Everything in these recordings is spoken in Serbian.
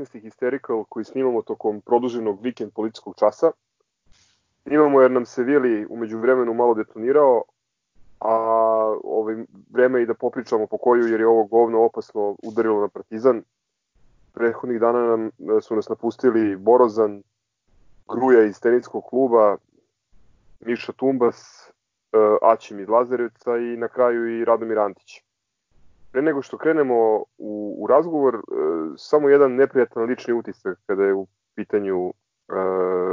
19. Hysterical koji snimamo tokom produženog vikend političkog časa. Snimamo jer nam se Vili umeđu vremenu malo detonirao, a ovaj, vreme i da popričamo po koju jer je ovo govno opasno udarilo na Partizan. Prethodnih dana nam, su nas napustili Borozan, Gruja iz teninskog kluba, Miša Tumbas, eh, Aćim iz Lazarevca i na kraju i Radomir Antić. Pre nego što krenemo u, u razgovor, e, samo jedan neprijatan lični utisak kada je u pitanju e,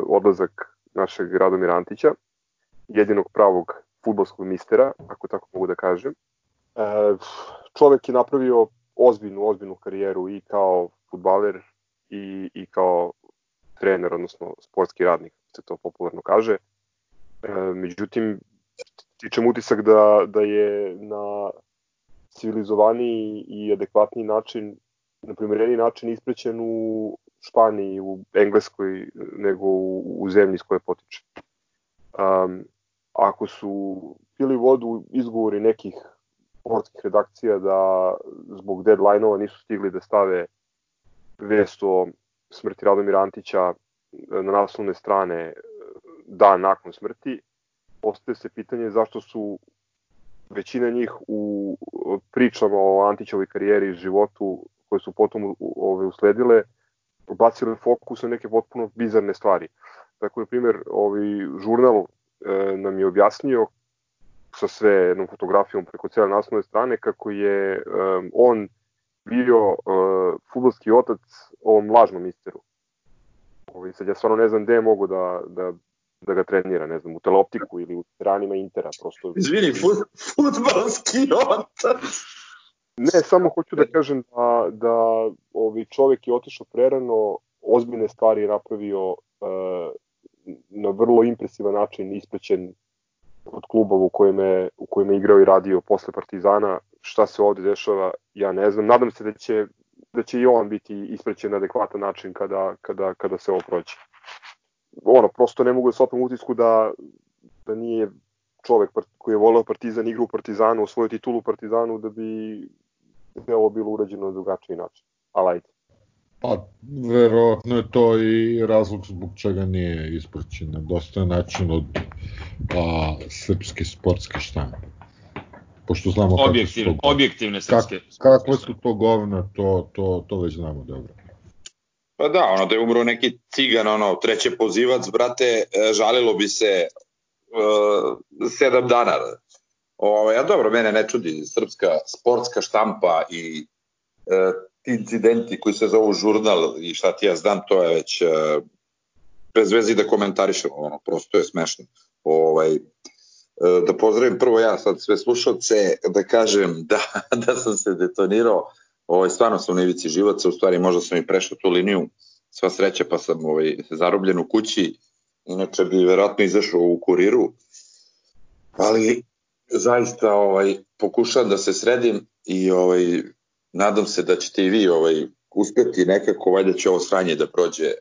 odlazak našeg Radomira Antića, jedinog pravog futbolskog mistera, ako tako mogu da kažem. E, čovek je napravio ozbiljnu, ozbiljnu karijeru i kao futbaler i, i kao trener, odnosno sportski radnik, se to popularno kaže. E, međutim, tičem utisak da, da je na civilizovaniji i adekvatniji način, na primjereni način isprećen u Španiji, u Engleskoj, nego u, u zemlji iz koje potiče. Um, ako su pili vodu izgovori nekih sportskih redakcija da zbog deadline-ova nisu stigli da stave vest o smrti Radomira Antića na naslovne strane dan nakon smrti, postoje se pitanje zašto su većina njih u pričama o Antićevoj karijeri i životu koje su potom ove, usledile bacile fokus na neke potpuno bizarne stvari. Tako, na primjer, ovaj žurnal e, nam je objasnio sa sve jednom fotografijom preko cijele naslovne strane kako je e, on bio e, futbolski otac ovom lažnom misteru. Ovaj, sad ja stvarno ne znam gde je mogu da, da da ga trenira, ne znam, u teleoptiku ili u ranima Intera, prosto... Izvini, fut, futbalski otac! Ne, samo hoću da kažem da, da ovi čovek je otišao prerano, ozbiljne stvari napravio uh, na vrlo impresivan način isprećen od klubova u kojem je, u kojem je igrao i radio posle Partizana. Šta se ovde dešava, ja ne znam. Nadam se da će, da će i on biti isprećen na adekvatan način kada, kada, kada se ovo prođe ono, prosto ne mogu da se otmem utisku da, da nije čovek koji je voleo Partizan, igra u Partizanu, osvojio titulu u Partizanu, da bi sve ovo bilo urađeno na drugačiji način. Ali ajde. Pa, verovatno je to i razlog zbog čega nije ispraćen na dosta način od a, srpske sportske štampe. Pošto znamo Objektiv, kako su to, objektivne srpske. Kak, kakve su to govna, to, to, to već znamo dobro. Pa da, ono da je umro neki cigan, ono, treće pozivac, brate, e, žalilo bi se uh, sedam dana. Ovo, ja dobro, mene ne čudi srpska sportska štampa i uh, ti incidenti koji se zovu žurnal i šta ti ja znam, to je već uh, bez vezi da komentarišem, ono, prosto je smešno. Ovaj, uh, da pozdravim prvo ja sad sve slušalce, da kažem da, da sam se detonirao ovaj, stvarno sam u ivici živaca, u stvari možda sam i prešao tu liniju, sva sreća pa sam ovaj, zarobljen u kući, inače bi verovatno izašao u kuriru, ali zaista ovaj, pokušavam da se sredim i ovaj, nadam se da ćete i vi ovaj, uspeti nekako, valjda će ovo sranje da prođe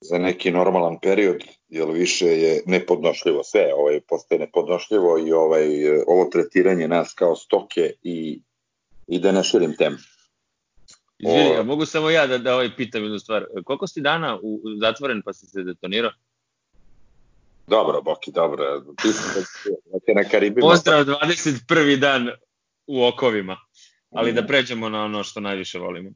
za neki normalan period, jer više je nepodnošljivo sve, ovaj, postaje nepodnošljivo i ovaj, ovo tretiranje nas kao stoke i i da ne širim temu. Izvini, o... mogu samo ja da, da ovaj pitam jednu stvar. Koliko si dana u, u zatvoren pa si se detonirao? Dobro, Boki, dobro. Ti si da, da na Karibima. Pozdrav 21. dan u okovima. Ali mm. da pređemo na ono što najviše volimo.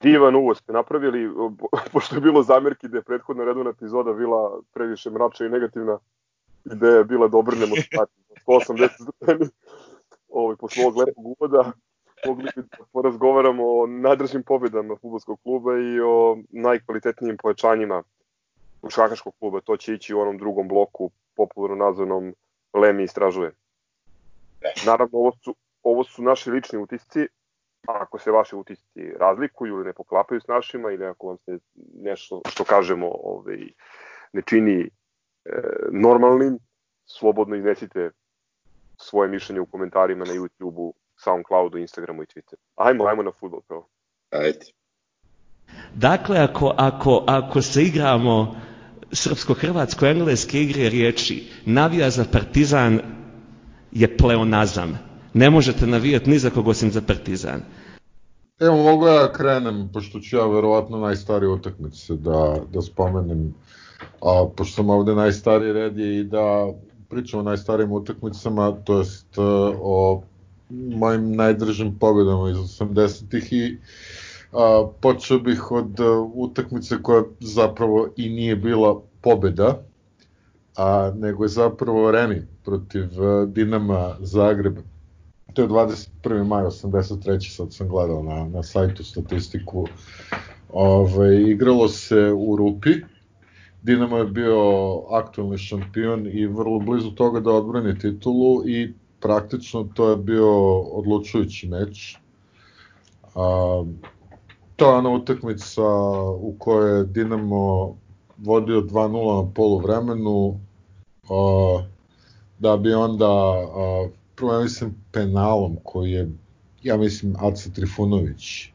Divan uvoz ste napravili, pošto je bilo zamjerki da je prethodna redovna epizoda bila previše mračna i negativna, ideja je bila da obrnemo stati 180 stepeni ovaj, posle ovog lepog uvoda mogli da porazgovaramo o nadražnim pobedama futbolskog kluba i o najkvalitetnijim pojačanjima šakaškog kluba. To će ići u onom drugom bloku, popularno nazvanom Lemi istražuje. Naravno, ovo su, ovo su naši lični utisci, ako se vaši utisci razlikuju ili ne poklapaju s našima ili ako vam se nešto što kažemo ovaj, ne čini e, normalnim, slobodno iznesite svoje mišljenje u komentarima na YouTube-u Soundcloudu, Instagramu i Twitteru. Ajmo, ajmo na futbol prvo. Ajde. Dakle, ako, ako, ako se igramo srpsko-hrvatsko-engleske igre riječi, navija za partizan je pleonazam. Ne možete navijati ni za kog osim za partizan. Evo, mogu ja krenem, pošto ću ja verovatno najstarije utakmice da, da spomenem, a, pošto sam ovde najstariji red je i da pričam o najstarijim utakmicama, to jest o mojim najdržim pobedama iz 80-ih i a, počeo bih od a, utakmice koja zapravo i nije bila pobeda, a nego je zapravo remi protiv a, Dinama Zagreb. To je 21. maj 83. sad sam gledao na, na sajtu statistiku. Ove, igralo se u Rupi, Dinamo je bio aktualni šampion i vrlo blizu toga da odbrani titulu i praktično to je bio odlučujući meč. A, to je ona utakmica u kojoj je Dinamo vodio 2-0 na poluvremenu, a, da bi onda, a, prvo ja mislim penalom koji je, ja mislim, Aca Trifunović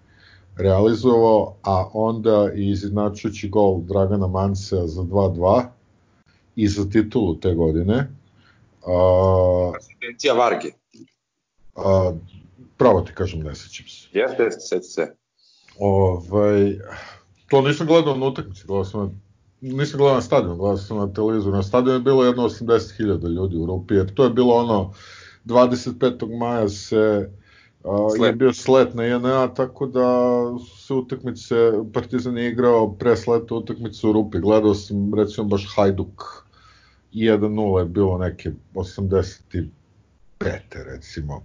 realizovao, a onda i izjednačujući gol Dragana Mansea za 2-2 i za titulu te godine. Asistencija Varge. A, pravo ti kažem, ne sećam se. Jeste, jeste, sećam se. Ovaj, to nisam gledao na utakmici, gledao sam na, nisam gledao na stadion, gledao sam na televizoru. Na stadionu je bilo jedno 80.000 ljudi u Rupi, jer to je bilo ono, 25. maja se uh, je bio slet na INA, tako da se utakmice, Partizan je igrao pre sleta utakmice u Rupi, gledao sam recimo baš Hajduk 1-0 je bilo neke 85. recimo.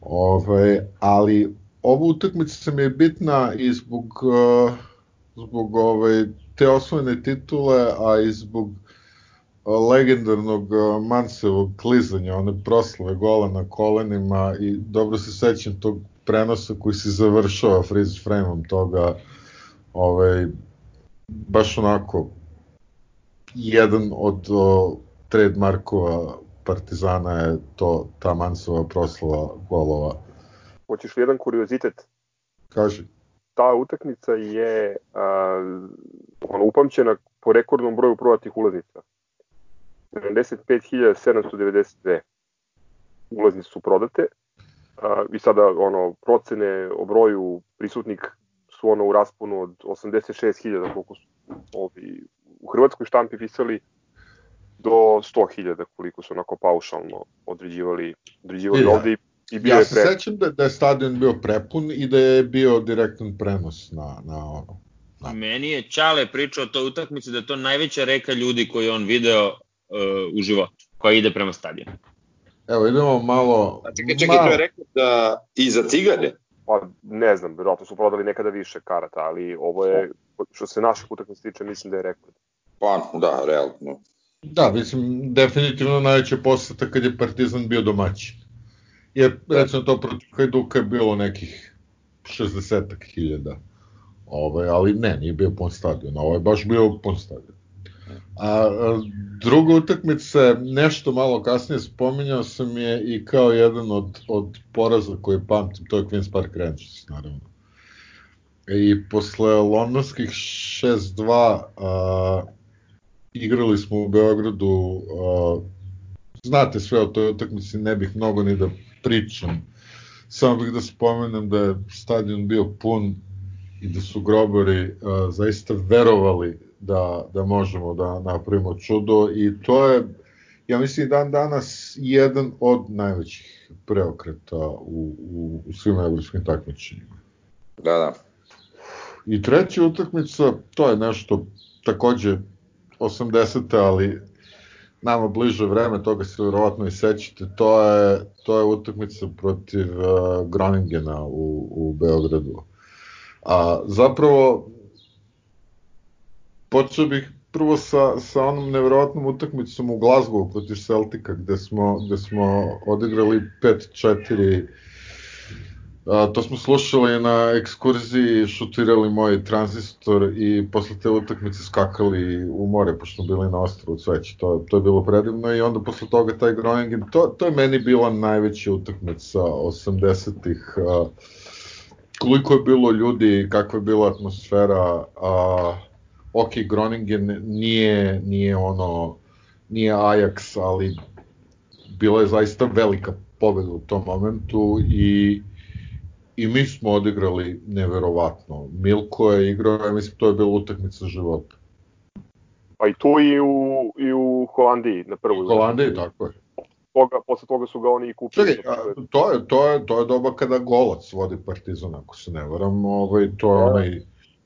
Ove, ali ova utakmica mi je bitna i zbog, uh, zbog ove, te osvojene titule, a i zbog uh, legendarnog uh, Mansevog klizanja, one proslave gola na kolenima i dobro se sećam tog prenosa koji se završava freeze frame-om toga, ovaj, baš onako jedan od o, trademarkova Partizana je to ta Mansova proslava golova. Hoćeš li jedan kuriozitet? Kaži. Ta utakmica je a, ono, upamćena po rekordnom broju prodatih ulaznica. 75.792 ulaznice su prodate a, i sada ono procene o broju prisutnik su ono u rasponu od 86.000 koliko su ovi u hrvatskoj štampi pisali do 100.000 koliko su onako paušalno određivali, određivali ovde i, i bio ja je se pre... sećam da, da je stadion bio prepun i da je bio direktan prenos na, na ono. Na. Meni je Čale pričao o toj utakmici da je to najveća reka ljudi koju on video uh, u životu, koja ide prema stadionu. Evo, idemo malo... A čekaj, čekaj, malo... to je rekao da i za cigane? Pa ne znam, verovatno su prodali nekada više karata, ali ovo je, što se naših utakmica tiče, mislim da je rekord. Pa, da, realno. Da, mislim, definitivno najveća poseta kad je Partizan bio domaćin. Jer, recimo, to protiv Hajduka je bilo nekih 60 hiljada. Ovaj, ali ne, nije bio pun stadion, ovo je baš bio pun stadion. A, druga utakmica, nešto malo kasnije spominjao sam je i kao jedan od, od poraza koje pamtim, to je Queen's Park Rangers, naravno. I posle londonskih 6-2 a, igrali smo u Beogradu, a, znate sve o toj utakmici, ne bih mnogo ni da pričam. Samo bih da spomenem da je stadion bio pun i da su grobari a, zaista verovali da, da možemo da napravimo čudo i to je, ja mislim, dan danas jedan od najvećih preokreta u, u, u svim evropskim takmičenjima. Da, da. I treća utakmica, to je nešto takođe 80. ali nama bliže vreme, toga se verovatno i sećate, to je, to je utakmica protiv uh, Groningena u, u Beogradu. A zapravo počeo bih prvo sa, sa onom neverovatnom utakmicom u Glasgow protiv Celtica gde smo, gde smo odigrali 5-4 A, to smo slušali na ekskurziji, šutirali moj tranzistor i posle te utakmice skakali u more, pošto smo bili na ostrovu Cveć. To, to je bilo predivno i onda posle toga taj Groningen, to, to je meni bila najveća utakmica 80-ih. Koliko je bilo ljudi, kakva je bila atmosfera, a, ok, Groningen nije, nije ono, nije Ajax, ali bila je zaista velika pobeda u tom momentu i i mi smo odigrali neverovatno. Milko je igrao, ja mislim, to je bila utakmica života. Pa i tu i u, i u Holandiji na prvoj. U Holandiji, tako je. Toga, posle toga su ga oni i kupili. Čekaj, a, to je, to je, to je doba kada Golac vodi Partizan, ako se ne varam, ovaj, to je Da. onaj,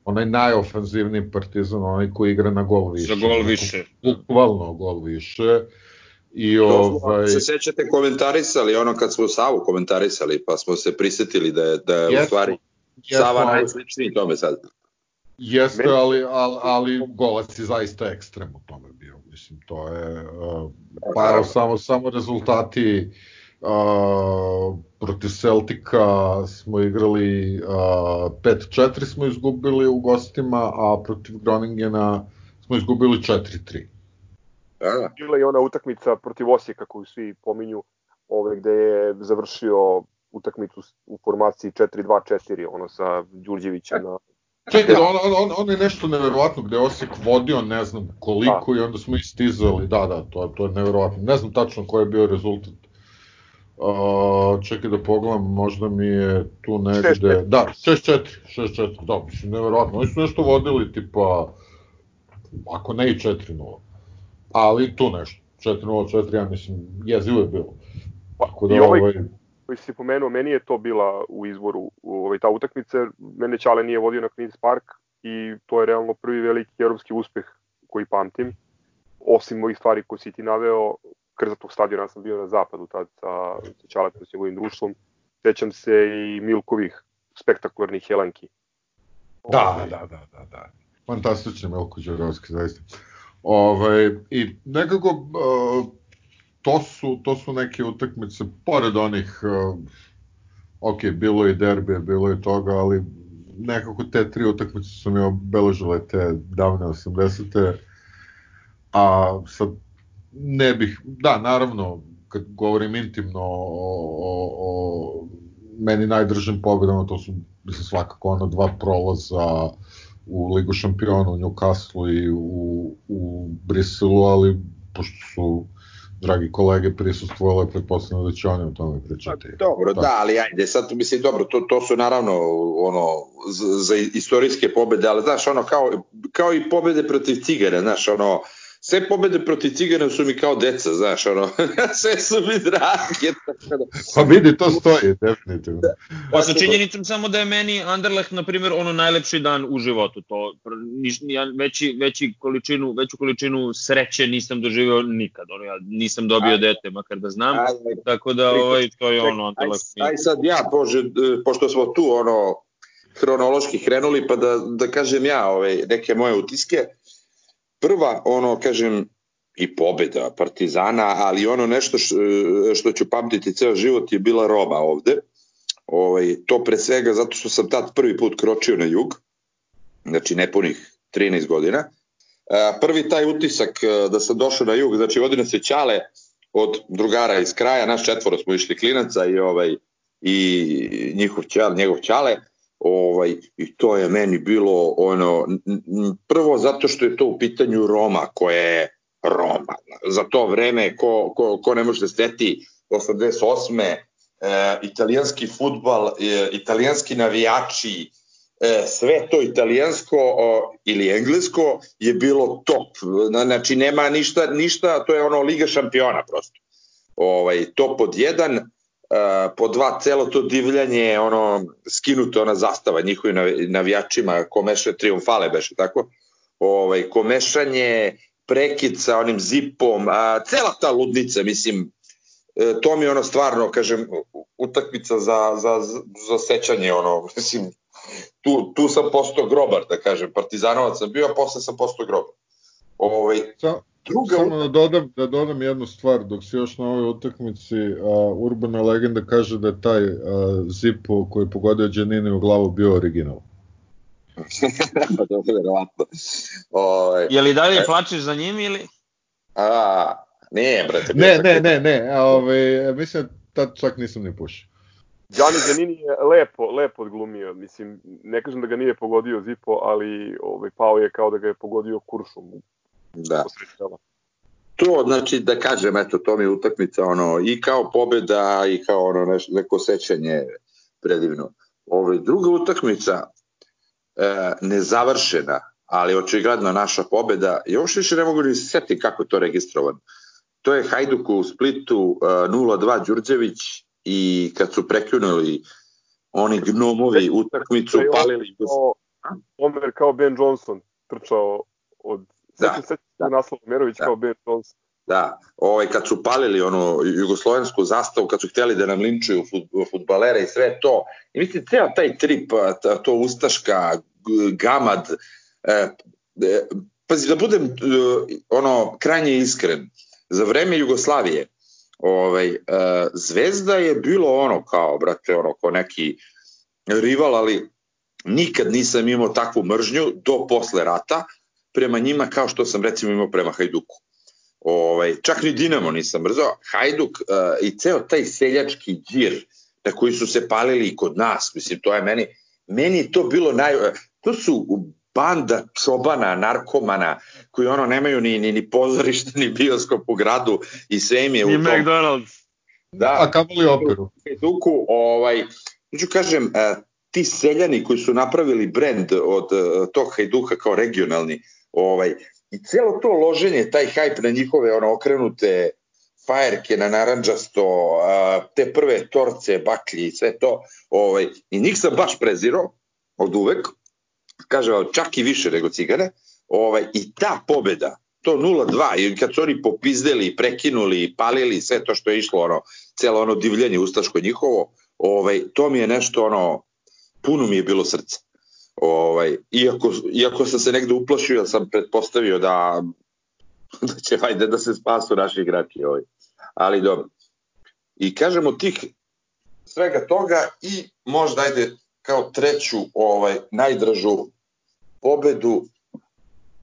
onaj najofanzivniji Partizan, onaj koji igra na gol više. Za gol više. Bukvalno gol više. I To ovaj, se sećate komentarisali ono kad smo Savu komentarisali pa smo se prisetili da je, da je u Jesmo, stvari jesmo, Sava ali- najsličniji tome sad. Jeste, ali, ali, ali golac je zaista ekstrem u tome bio. Mislim, to je... Uh, pa evo, Naravno. samo, samo rezultati uh, protiv Celtika smo igrali uh, 5-4 smo izgubili u gostima, a protiv Groningena smo izgubili 4-3. Da, da. Bila je ona utakmica protiv Osijeka koju svi pominju, ove, gde je završio utakmicu u formaciji 4-2-4, ono sa Đurđevićem na... Čekaj, on, on, on, on je nešto neverovatno gde je Osijek vodio, ne znam koliko, i onda smo istizali, da, da, to, to je neverovatno. Ne znam tačno koji je bio rezultat. Uh, čekaj da pogledam, možda mi je tu negde... 6-4. Da, 6-4, 6-4, da, mislim, neverovatno. Oni su nešto vodili, tipa, ako ne i 4-0, ali tu nešto. 4-0, 4 ja mislim, jezivo je bilo. Tako da, I ovaj- ovaj, koji si pomenuo, meni je to bila u izboru u ovaj, ta utakmica, mene Ćale nije vodio na Queen's Park i to je realno prvi veliki evropski uspeh koji pamtim. Osim ovih stvari koje si ti naveo, krzatog stadiona sam bio na zapadu tad sa, sa Ćaletom s njegovim društvom. Sećam se i Milkovih spektakularnih helanki. Da, Ovaj, da, da, da, da. Fantastični Milko Đurovski, zaista. Ovaj, I nekako, to, su, to su neke utakmice, pored onih, ok, bilo je i derbije, bilo je toga, ali nekako te tri utakmice su mi obeležile te davne 80. A sad ne bih, da, naravno, kad govorim intimno o, o, o meni najdržim pobedama, to su mislim, svakako ono dva prolaza u Ligu šampiona u Newcastle i u, u Briselu, ali pošto su dragi kolege prisustvovali, pretpostavljam da će oni o tome pričati. Dobro, da, ali ajde, sad mislim, dobro, to, to su naravno ono, za, za istorijske pobede, ali znaš, ono, kao, kao i pobede protiv Cigana, znaš, ono, sve pobede protiv Cigana su mi kao deca, znaš, ono, sve su mi drage, tako da, Pa vidi, to stoji, definitivno. Pa sa činjenicom samo da je meni Anderlecht, na primjer, ono najlepši dan u životu. To, niš, ja veći, veći količinu, veću količinu sreće nisam doživeo nikad. Ono, ja nisam dobio Ajde. dete, makar da znam. Ajde, Tako da, ovaj, to je ono, aj, Anderlecht. mi- aj sad ja, pože, pošto smo tu, ono, hronološki krenuli, pa da, da kažem ja ovaj, neke moje utiske. Prva, ono, kažem, i pobeda Partizana, ali ono nešto š, što ću pamtiti ceo život je bila Roma ovde. Ovaj, to pre svega zato što sam tad prvi put kročio na jug, znači nepunih 13 godina. E, prvi taj utisak e, da sam došao na jug, znači vodio nas je Ćale od drugara iz kraja, naš četvoro smo išli klinaca i ovaj i njihov ćale, njegov ćale, ovaj i to je meni bilo ono prvo zato što je to u pitanju Roma koja je Roma. Za to vreme ko, ko, ko ne može da steti 88. E, italijanski futbal, e, italijanski navijači, e, sve to italijansko o, ili englesko je bilo top. Na- Znači nema ništa, ništa, to je ono Liga šampiona prosto. Ovaj, to pod jedan, Uh, po dva celo to divljanje ono skinuto ona zastava njihovim navi- navijačima komeše triumfale beše tako. Ovaj komešanje prekid sa onim zipom a cela ta ludnica mislim e, to mi je ono stvarno kažem utakmica za za za sećanje ono mislim tu tu sam postao grobar da kažem partizanovac sam bio a posle sam postao grobar ovaj Sa, druga samo da dodam, da dodam jednu stvar, dok si još na ovoj utakmici, a, urbana legenda kaže da je taj a, Zipo koji je pogodio Đanini u glavu bio original. to je verovatno ovaj Je li dalje plačeš za njim ili? a ne brate Ne, ne, ne, ne, a, ovaj, mislim da tad čak nisam ni pušio. Gianni Zanini je lepo, lepo odglumio, mislim, ne kažem da ga nije pogodio Zipo, ali ovaj, pao je kao da ga je pogodio kuršom da. To znači da kažem eto to mi je utakmica ono i kao pobeda i kao ono neš, neko sećanje predivno. Ovaj, druga utakmica e, nezavršena, ali očigledno naša pobeda, još više ne mogu ni se setiti kako to registrovano. To je Hajduk u Splitu e, 0-2 Đurđević i kad su prekinuli oni gnomovi utakmicu, palili... Kao, Omer kao Ben Johnson trčao od... Da, Sećam se da. naslov Merović Da. kao Ben Johnson. Da, ovaj, kad su palili ono jugoslovensku zastavu, kad su htjeli da nam linčuju fut, futbalere i sve to. I mislim, ceo taj trip, to ustaška, gamad, e, e, pazi, da budem e, ono krajnje iskren, za vreme Jugoslavije, ovaj, e, Zvezda je bilo ono kao, brate, ono, kao neki rival, ali nikad nisam imao takvu mržnju do posle rata prema njima kao što sam recimo imao prema Hajduku. Ovaj, čak ni Dinamo nisam mrzao. Hajduk uh, i ceo taj seljački džir na koji su se palili i kod nas, mislim, to je meni, meni je to bilo naj... To su banda čobana, narkomana, koji ono nemaju ni, ni, ni pozorište, ni bioskop u gradu i sve im je Ni u tom... McDonald's. Da, A kamoli operu. Hajduku, ovaj, ću kažem, e, ti seljani koji su napravili brend od e, tog Hajduka kao regionalni, ovaj, i celo to loženje, taj hajp na njihove ono okrenute fajerke na naranđasto, te prve torce, baklji i sve to, ovaj, i njih sam baš prezirao od uvek, kaže vam, čak i više nego cigane, ovaj, i ta pobeda, to 0-2, i kad su oni popizdeli, prekinuli, palili sve to što je išlo, ono, celo ono divljenje ustaško njihovo, ovaj, to mi je nešto ono, puno mi je bilo srce. Ovaj, iako, iako sam se negde uplašio, sam pretpostavio da, da će hajde da se spasu naši igrači. Ovaj. Ali dobro. I kažemo tih svega toga i možda ajde kao treću ovaj najdražu pobedu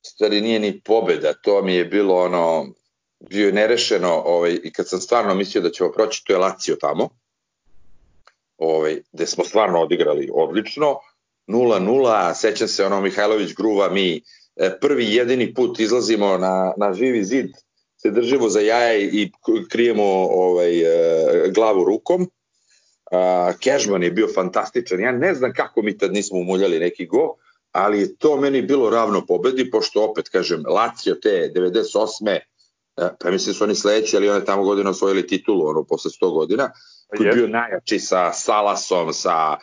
stvari nije ni pobeda, to mi je bilo ono bio je nerešeno ovaj, i kad sam stvarno mislio da ćemo proći, to je Lazio tamo ovaj, gde smo stvarno odigrali odlično 0-0, sećam se ono Mihajlović gruva mi e, prvi jedini put izlazimo na, na živi zid se držimo za jaja i krijemo ovaj, e, glavu rukom Kežman je bio fantastičan ja ne znam kako mi tad nismo umuljali neki go ali je to meni bilo ravno pobedi pošto opet kažem Lazio te 98. e, pa mislim da su oni sledeći ali oni tamo godina osvojili titulu ono posle 100 godina koji je Jeste. bio najjači sa Salasom, sa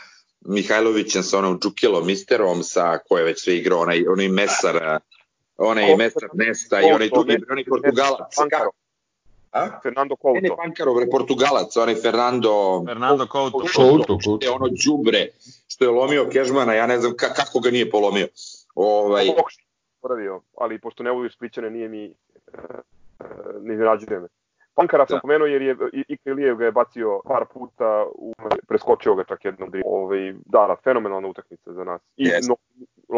Mihajlovićem, sa onom Džukilom, Misterom, sa ko je već sve igrao, onaj, onaj Mesar, onaj Mesar Nesta i onaj Couto, drugi, ne- onaj Portugalac. Pankaro. Kako? A? Fernando Ne, ne, Couto. Pankarov, bre, Portugalac, onaj Fernando, Fernando Couto. Couto, Couto. je ono đubre, što je lomio Kežmana, ja ne znam ka, kako ga nije polomio. Ovaj, Pokušaj, poravio, ali pošto ne voli Splićane, nije mi, e, ne iznenađuje me. Pankara sam Da. pomenuo jer je I- Ika Ilijev ga je bacio par puta, u, preskočio ga čak jednom. dribom. Ovaj, da, da, fenomenalna utakmica za nas. I Jeste. no,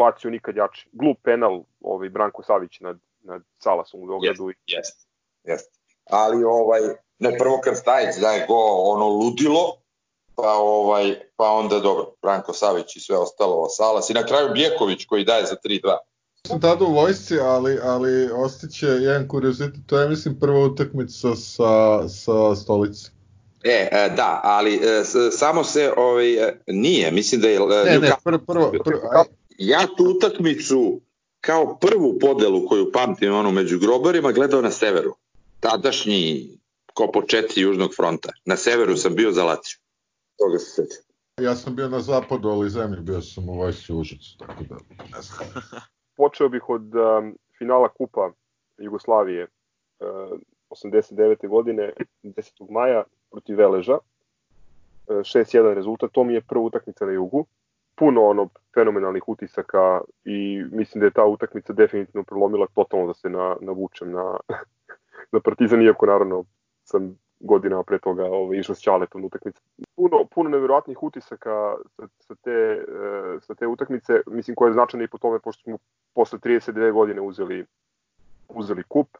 Lazio nikad jači. Glup penal, ovaj, Branko Savić nad, nad Salasom u Beogradu. Jeste, jeste. Ali ovaj, ne prvo Krstajić daje go ono ludilo, pa ovaj pa onda dobro, Branko Savić i sve ostalo Salas i na kraju Bjeković koji daje za 3-2. Sam tada u vojsci, ali, ali ostiće jedan kuriozitet, to je mislim prva utakmica sa, sa stolice. E, e, da, ali e, s- samo se ovaj e, nije, mislim da je Ne, ne, Newcastle- prvo, prvo, prvo, aj, ja tu utakmicu kao prvu podelu koju pamtim ono među grobarima gledao na severu. Tadašnji ko početci južnog fronta. Na severu sam bio za Lazio. Toga se sećam. ja sam bio na zapadu, ali zemlji, bio sam u vojsci Užicu, tako da ne znam. počeo bih od um, finala Kupa Jugoslavije uh, 89. godine 10. maja protiv Veleža. Uh, 6-1 rezultat, to mi je prva utakmica na jugu. Puno ono fenomenalnih utisaka i mislim da je ta utakmica definitivno prelomila totalno da se na, navučem na, na Partizan, iako naravno sam godinama pre toga ovaj, išao s Ćaletom na utakmicu. Puno, puno nevjerojatnih utisaka sa, sa, te, e, sa te utakmice, mislim koja je značajna i po tome, pošto smo posle 32 godine uzeli, uzeli kup.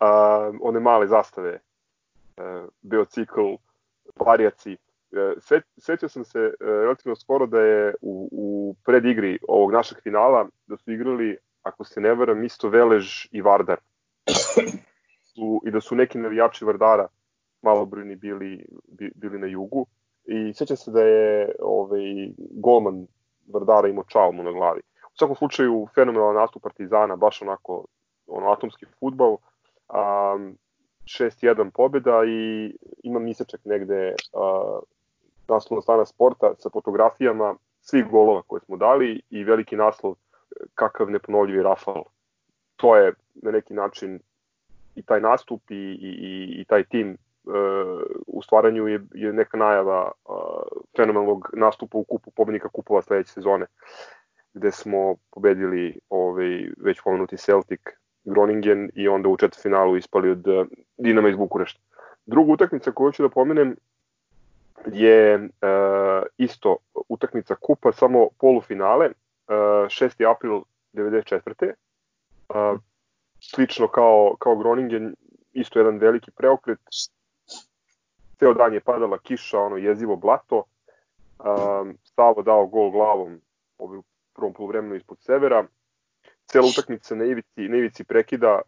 A, one male zastave, e, biocikl, varijaci. E, set, setio sam se relativno skoro da je u, u predigri ovog našeg finala, da su igrali, ako se ne varam, isto Velež i Vardar. Su, I da su neki navijači Vardara malobrojni bili, bi- bili na jugu. i sećam se da je ovaj, golman Vardara imao čalmu na glavi. U svakom slučaju, fenomenalan nastup Partizana, baš onako ono, atomski futbal, um, 6-1 pobjeda i imam misečak negde uh, naslovna strana sporta sa fotografijama svih golova koje smo dali i veliki naslov kakav neponovljivi Rafal. To je na neki način i taj nastup i, i, i taj tim u stvaranju je, je neka najava uh, fenomenalnog nastupa u kupu pobednika kupova sledeće sezone gde smo pobedili ovaj, već pomenuti Celtic, Groningen i onda u četvrtfinalu ispali od uh, Dinama iz Bukurešta. Druga utakmica koju ću da pomenem je uh, isto utakmica kupa, samo polufinale, uh, 6. april 94. Uh, slično kao, kao Groningen, isto jedan veliki preokret. Ceo dan je padala kiša, ono jezivo blato. Um, Savo dao gol glavom ovaj, u prvom polovremenu ispod severa. Cela utakmica na ivici, na ivici prekida,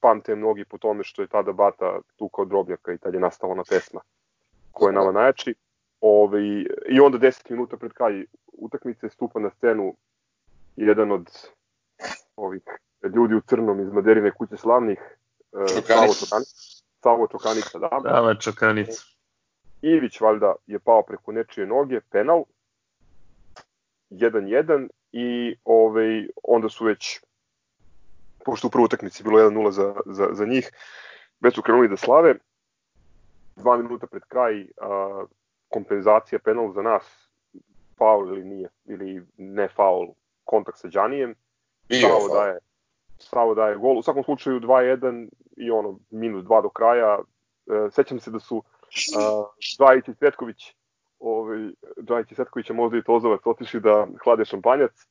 pamte mnogi po tome što je tada Bata tukao drobnjaka i tad je nastala ona pesma koja je nama najjači. Ove, I onda 10 minuta pred kraj utakmice stupa na scenu jedan od ovih ljudi u crnom iz Maderine kuće slavnih, Savo Čokanica. Savo Čokanica, da. Sava Čokanica. Ivić valjda je pao preko nečije noge, penal, 1-1 i ovaj, onda su već, pošto u prvoj utakmici bilo 1-0 za, za, za njih, već su krenuli da slave, dva minuta pred kraj a, kompenzacija penal za nas, faul ili nije, ili ne faul, kontakt sa Đanijem, Savo daje, Savo daje gol, u svakom slučaju 2-1 i ono, minus 2 do kraja, e, sećam se da su uh, Dvajić i Cvetković ovaj, Džajić i Setković, možda i Tozovac, otišli da hlade šampanjac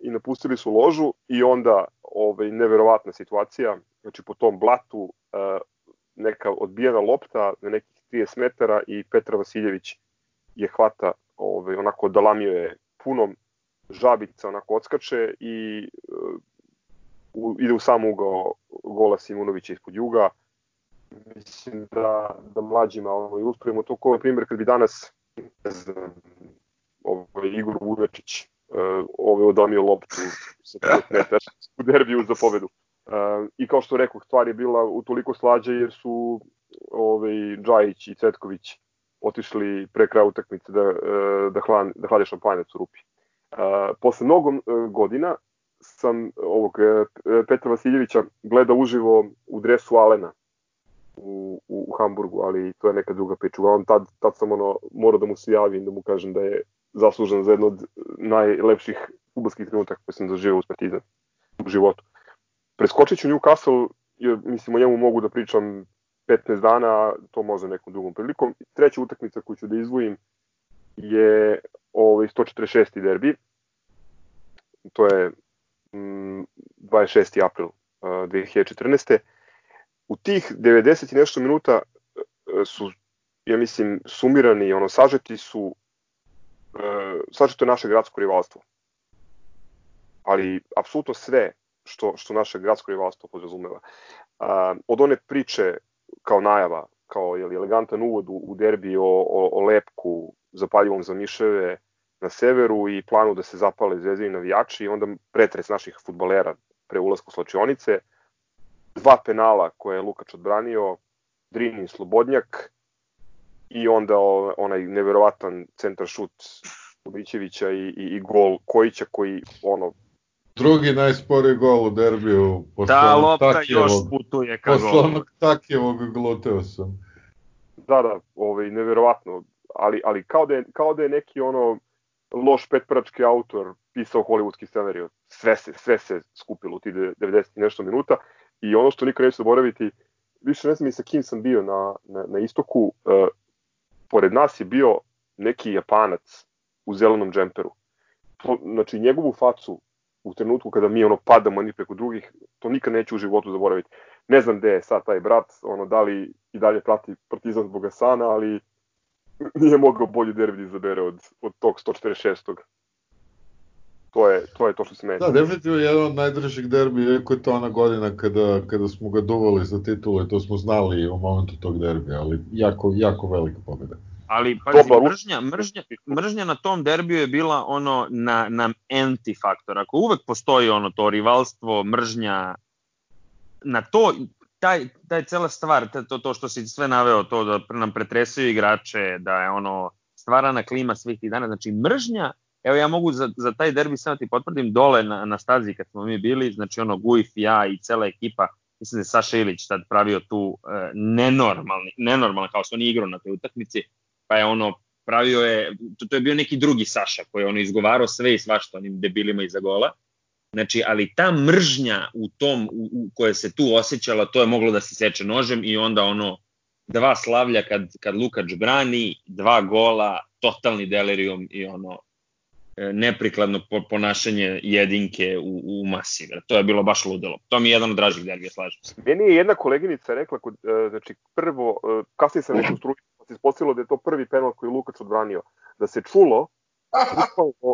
i napustili su ložu i onda ovaj, neverovatna situacija, znači po tom blatu uh, neka odbijena lopta na nekih 30 metara i Petar Vasiljević je hvata, ovaj, onako dalamio je punom, žabica onako odskače i uh, u, ide u sam ugao gola Simunovića ispod juga. Mislim da, da mlađima ono, ilustrujemo to kao primjer kad bi danas ne znam, ovaj, Igor Vujačić uh, ovaj odamio loptu sa 5 metara u derbiju za pobedu. Uh, I kao što rekao, stvar je bila u toliko slađe jer su ovaj, Džajić i Cetković otišli pre kraja utakmice da, da, hlan, da hlade šampanjac u rupi. Posle mnogo godina sam ovog Petra Vasiljevića gledao uživo u dresu Alena u, u, u Hamburgu, ali to je neka druga priča. Uglavnom, tad, tad sam ono, morao da mu se javim, da mu kažem da je zaslužen za jedno od najlepših futbolskih trenutaka koje sam doživio u Partizan u životu. Preskočit ću Newcastle, jer, mislim o njemu mogu da pričam 15 dana, to može nekom drugom prilikom. Treća utakmica koju ću da izvojim je ovaj 146. derbi. To je mm, 26. april uh, 2014 u tih 90 i nešto minuta e, su, ja mislim, sumirani, ono, sažeti su, e, sažeto je naše gradsko rivalstvo. Ali, apsolutno sve što, što naše gradsko rivalstvo podrazumeva. A, od one priče kao najava, kao je elegantan uvod u, u derbi o, o, o lepku zapaljivom za miševe na severu i planu da se zapale zvezdini navijači i onda pretres naših futbalera pre ulazka u slačionice, dva penala koje je Lukač odbranio, Drini Slobodnjak i onda onaj neverovatan centar šut Ubićevića i, i, i gol Kojića koji ono Drugi najsporiji gol u derbiju posle Da, lopta takjevog, još putuje ka golu. Posle onog Takjevog gluteo sam. Da, da, ovaj, neverovatno. Ali, ali kao, da je, kao da je neki ono loš petprački autor pisao hollywoodski scenariju. Sve se, sve se skupilo u ti 90 i nešto minuta I ono što nikad neću zaboraviti, više ne znam i sa kim sam bio na, na, na istoku, uh, pored nas je bio neki japanac u zelenom džemperu. To, znači njegovu facu u trenutku kada mi ono padamo ni preko drugih, to nikad neću u životu zaboraviti. Ne znam gde je sad taj brat, ono da li i dalje prati Partizan zbog Asana, ali nije mogao bolji derbi da izabere od, od tog 146 to je, to je to što se meni. Da, definitivno jedan od najdržih derbi, iako je to ona godina kada, kada smo ga duvali za titulu to smo znali u momentu tog derbija, ali jako, jako velika pobjeda. Ali, pazi, Dobar, mržnja, mržnja, mržnja na tom derbiju je bila ono na, na anti-faktor. Ako uvek postoji ono to rivalstvo, mržnja, na to, taj, taj cela stvar, to, to što si sve naveo, to da nam pretresaju igrače, da je ono stvarana klima svih tih dana, znači mržnja, evo ja mogu za, za taj derbi samo ti potvrdim dole na, na stazi kad smo mi bili, znači ono Gujf, ja i cela ekipa, mislim da je Saša Ilić tad pravio tu e, nenormalni, nenormalno kao što on igrao na toj utakmici, pa je ono pravio je, to, to je bio neki drugi Saša koji je ono izgovarao sve i svašta onim debilima iza gola, Znači, ali ta mržnja u tom, u, u koje se tu osjećala, to je moglo da se seče nožem i onda ono, dva slavlja kad, kad Lukač brani, dva gola, totalni delirium i ono, neprikladno ponašanje jedinke u, u masi. To je bilo baš ludelo. To mi je jedan od dražih derbija, slažem se. Meni je jedna koleginica rekla, kod, e, znači prvo, e, kasnije sam rekao struju, pa se ispostavilo da je to prvi penal koji je Lukač odbranio, da se čulo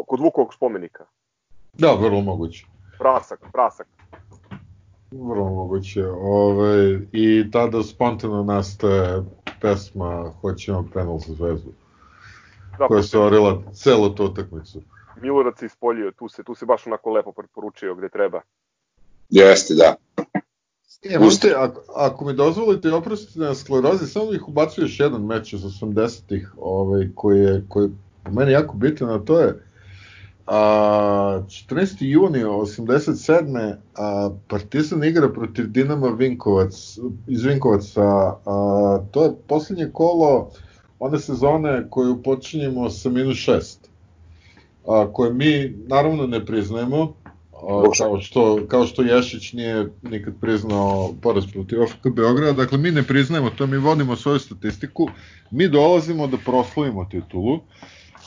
kod Vukovog spomenika. Da, vrlo moguće. Prasak, prasak. Vrlo moguće. Ove, I tada spontano nastaje pesma Hoćemo penal za zvezdu. Da, koja se orila celo to utakmicu. Milorad se ispoljio, tu se, tu se baš onako lepo preporučio gde treba. Jeste, da. E, možete, ako, ako mi dozvolite i oprostite na sklerozi, samo bih ubacio još jedan meč iz 80-ih ovaj, koji je, koji je po meni jako bitan, a to je A, 14. juni 87. A, Partizan igra protiv Dinama Vinkovac, iz Vinkovaca. A, to je poslednje kolo one sezone koju počinjemo sa minus 6. A, koje mi naravno ne priznajemo, a, kao, što, kao što Ješić nije nikad priznao poraz protiv OFK Beograda, dakle mi ne priznajemo to, mi vodimo svoju statistiku, mi dolazimo da proslavimo titulu,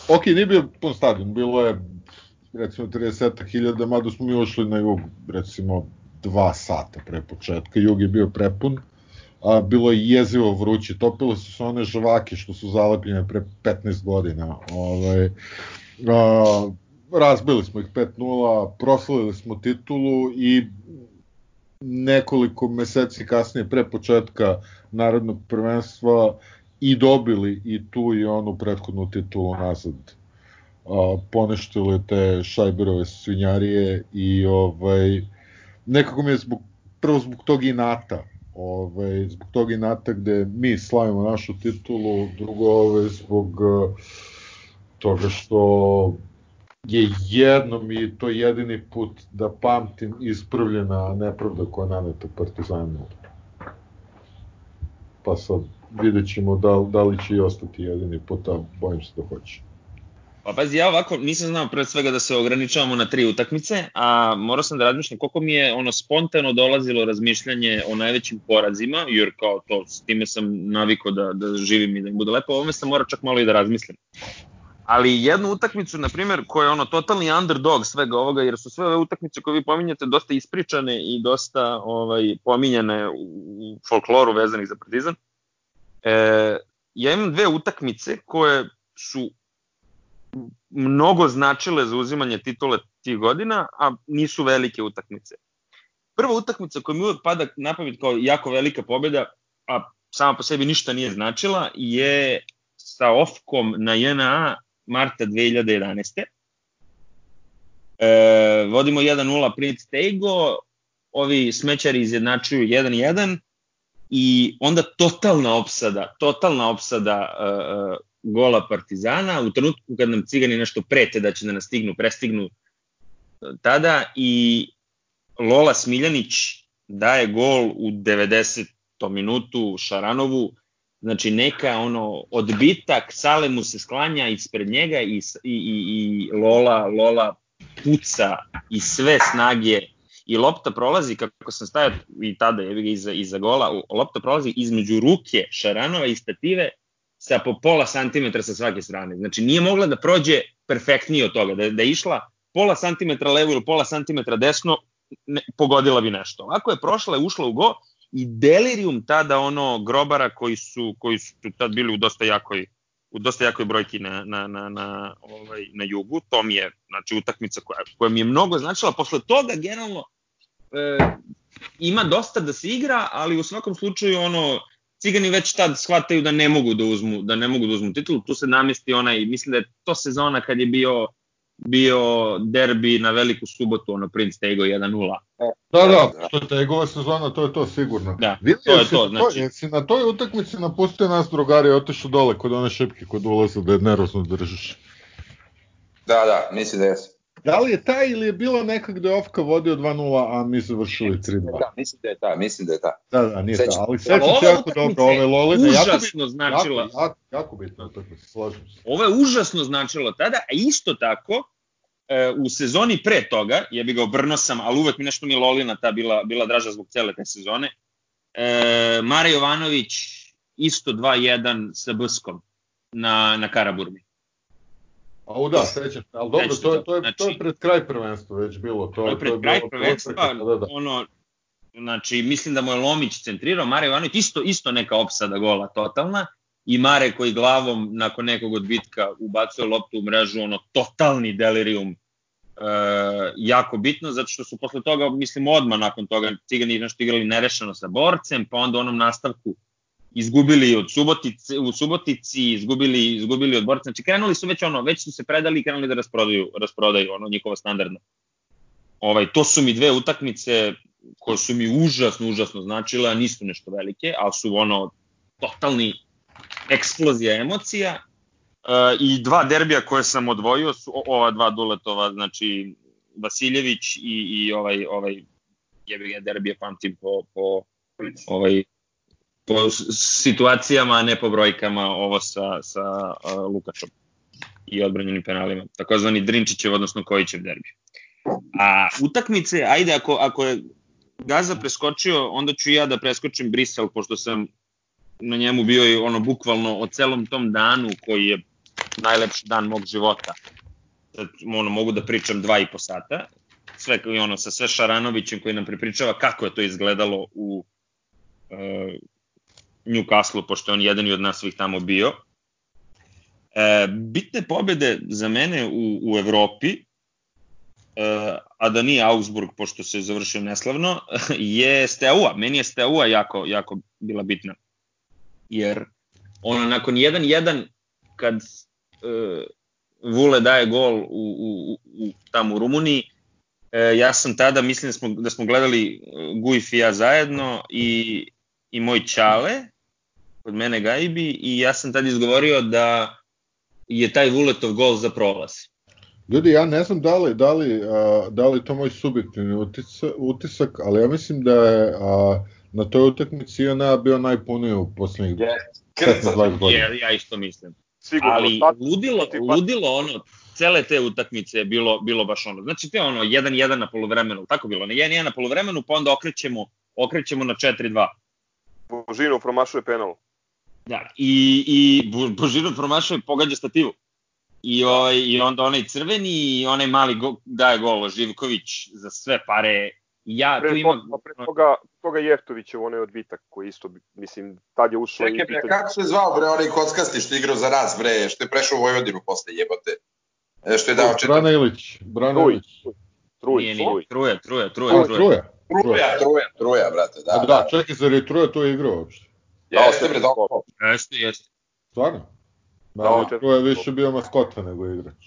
ok, nije bio pun stadion, bilo je recimo 30.000, mada smo mi ušli na jug, recimo, dva sata pre početka, jug je bio prepun, a bilo je jezivo vruće, topile su se one žvake što su zalepljene pre 15 godina, ovaj, a, razbili smo ih 5-0, proslavili smo titulu i nekoliko meseci kasnije pre početka narodnog prvenstva i dobili i tu i onu prethodnu titulu nazad. A, poneštile te šajberove svinjarije i ovaj, nekako mi je zbog, prvo zbog tog inata, ovaj, zbog tog inata gde mi slavimo našu titulu, drugo ovaj, zbog toga što je jednom i to jedini put da pamtim ispravljena nepravda koja je naneta Partizanu. Pa sad vidjet ćemo da, da li će i ostati jedini put, a bojim se da hoće. Pa pazi, ja ovako nisam znao pre svega da se ograničavamo na tri utakmice, a morao sam da razmišljam koliko mi je ono spontano dolazilo razmišljanje o najvećim porazima, jer kao to, s time sam naviko da, da živim i da mi bude lepo, ovome sam morao čak malo i da razmislim. Ali jednu utakmicu, na primjer, koja je ono totalni underdog svega ovoga, jer su sve ove utakmice koje vi pominjate dosta ispričane i dosta ovaj, pominjane u folkloru vezanih za partizan. E, ja imam dve utakmice koje su mnogo značile za uzimanje titule tih godina, a nisu velike utakmice. Prva utakmica koja mi uvek pada na pamet kao jako velika pobeda, a sama po sebi ništa nije značila, je sa Ofkom na JNA marta 2011. E, vodimo 1-0 Prince Tego, ovi smećari izjednačuju 1-1 i onda totalna opsada, totalna opsada uh, gola Partizana, u trenutku kad nam cigani nešto prete da će da nas stignu, prestignu tada i Lola Smiljanić daje gol u 90. minutu Šaranovu, znači neka ono odbitak, Sale mu se sklanja ispred njega i, i, i, i Lola, Lola puca i sve snage i lopta prolazi, kako sam stavio i tada je ga iza, iza gola, lopta prolazi između ruke Šaranova i stative sa po pola santimetra sa svake strane. Znači nije mogla da prođe perfektnije od toga, da, da je išla pola santimetra levo ili pola santimetra desno, ne, pogodila bi nešto. Ovako je prošla, je ušla u go i delirium tada ono grobara koji su, koji su tad bili u dosta jakoj u dosta jakoj brojki na, na, na, na, ovaj, na jugu, to mi je znači, utakmica koja, koja mi je mnogo značila. Posle toga, generalno, e, ima dosta da se igra, ali u svakom slučaju ono, Cigani već tad shvataju da ne mogu da uzmu, da ne mogu da uzmu titulu, tu se namesti onaj, mislim da je to sezona kad je bio bio derbi na veliku subotu, ono Prince Tego 1-0. Da, da, što je Tegova sezona, to je to sigurno. Da, Vidi, to je to, na znači- Jesi na toj utakmici napustio nas drugari i otišao dole kod one šipke kod ulaza da je nervozno držiš. Da, da, mislim da jesu. Da li je taj ili je bilo neka gde je Ofka vodio 2-0, a mi završili 3-2? Da, mislim da je ta, mislim da je ta. Da, da, nije Sećam. ta, ali sećam se jako dobro, ove je Lolina, jako bitno, užasno značila. jako, jako, jako bitna utakmica, slažem se. Ovo je užasno značilo tada, a isto tako, e, u sezoni pre toga, ja bi ga obrnuo sam, ali uvek mi nešto mi je Lolina ta bila, bila draža zbog cele te sezone, e, Mare Jovanović isto 2-1 sa Bskom na, na Karaburmi. A u da, sećam se, ali dobro, to je, to je, to je znači- pred kraj prvenstva već bilo. To, To je pred kraj to je prvenstva, prekasno, da, da. ono, znači, mislim da mu je Lomić centrirao, Mare Jovanović isto, isto neka opsada gola totalna, i Mare koji glavom nakon nekog odbitka ubacuje loptu u mrežu, ono, totalni delirium, e, jako bitno, zato što su posle toga, mislim, odmah nakon toga Cigani nešto igrali nerešeno sa borcem, pa onda u onom nastavku izgubili od Subotice, u Subotici, izgubili, izgubili od borca. Znači krenuli su već ono, već su se predali i krenuli da rasprodaju, rasprodaju ono njihovo standardno. Ovaj, to su mi dve utakmice koje su mi užasno, užasno značile, a nisu nešto velike, ali su ono totalni eksplozija emocija. E, I dva derbija koje sam odvojio su ova dva Duletova, znači Vasiljević i, i ovaj, ovaj jebi ga derbije pamtim po, po ovaj po situacijama, a ne po brojkama, ovo sa, sa uh, Lukačom i odbranjenim penalima. Takozvani Drinčićev, odnosno Kojićev derbi. A utakmice, ajde, ako, ako je Gaza preskočio, onda ću ja da preskočim Brisel, pošto sam na njemu bio i ono bukvalno o celom tom danu koji je najlepši dan mog života. Sad, ono, mogu da pričam dva i po sata. Sve, ono, sa sve Šaranovićem koji nam prepričava kako je to izgledalo u e, Newcastle, pošto je on jedan i od nas svih tamo bio. E, bitne pobede za mene u, u Evropi, e, a da nije Augsburg, pošto se završio neslavno, je Steaua. Meni je Steaua jako, jako bila bitna. Jer ono, nakon 1-1, kad e, Vule daje gol u, u, u, tamo u Rumuniji, e, ja sam tada, mislim da smo, da smo gledali e, Gujf i ja zajedno i, i moj Ćale, kod mene Gajbi, i ja sam tada izgovorio da je taj Vuletov gol za prolaz. Ljudi, ja ne znam da li, da li, a, da li to moj subjektivni utisak, utisak, ali ja mislim da je a, na toj utakmici ona bio najpuniji u poslednjih Krca. 15-20 godina. Ja, ja isto mislim. Sigurno. Ali Sad, ludilo, ti pa- ludilo ono, cele te utakmice je bilo, bilo baš ono. Znači te ono, 1-1 na polovremenu, tako bilo, na 1-1 na polovremenu, pa onda okrećemo, okrećemo na 4-2. Božino promašuje penal. Da, i, i Bo- Božino promašuje, pogađa stativu. I, ovaj, I onda onaj crveni i onaj mali go, daje gol Živković za sve pare. Ja tu Pre, imam... toga, pre toga, toga Jeftovićev onaj odbitak koji isto, mislim, tad je ušao Čekaj, i bre, pitanje. kako se zvao, bre, onaj kockasti što je igrao za raz, bre, što je prešao u Vojvodinu posle jebote. E, što je dao četiri. Brana Ilić, Brana Truj, Ilić. Truj, Nije, nije, Truj. truje, truje, A, truje, truje. Truja. Truja, truja, truja, brate, da. Da, da, čekaj, zar je Truja to igrao uopšte? Jeste, bre, dobro. Jeste, jeste. Stvarno? Da. Truja je više bio maskota nego igrač.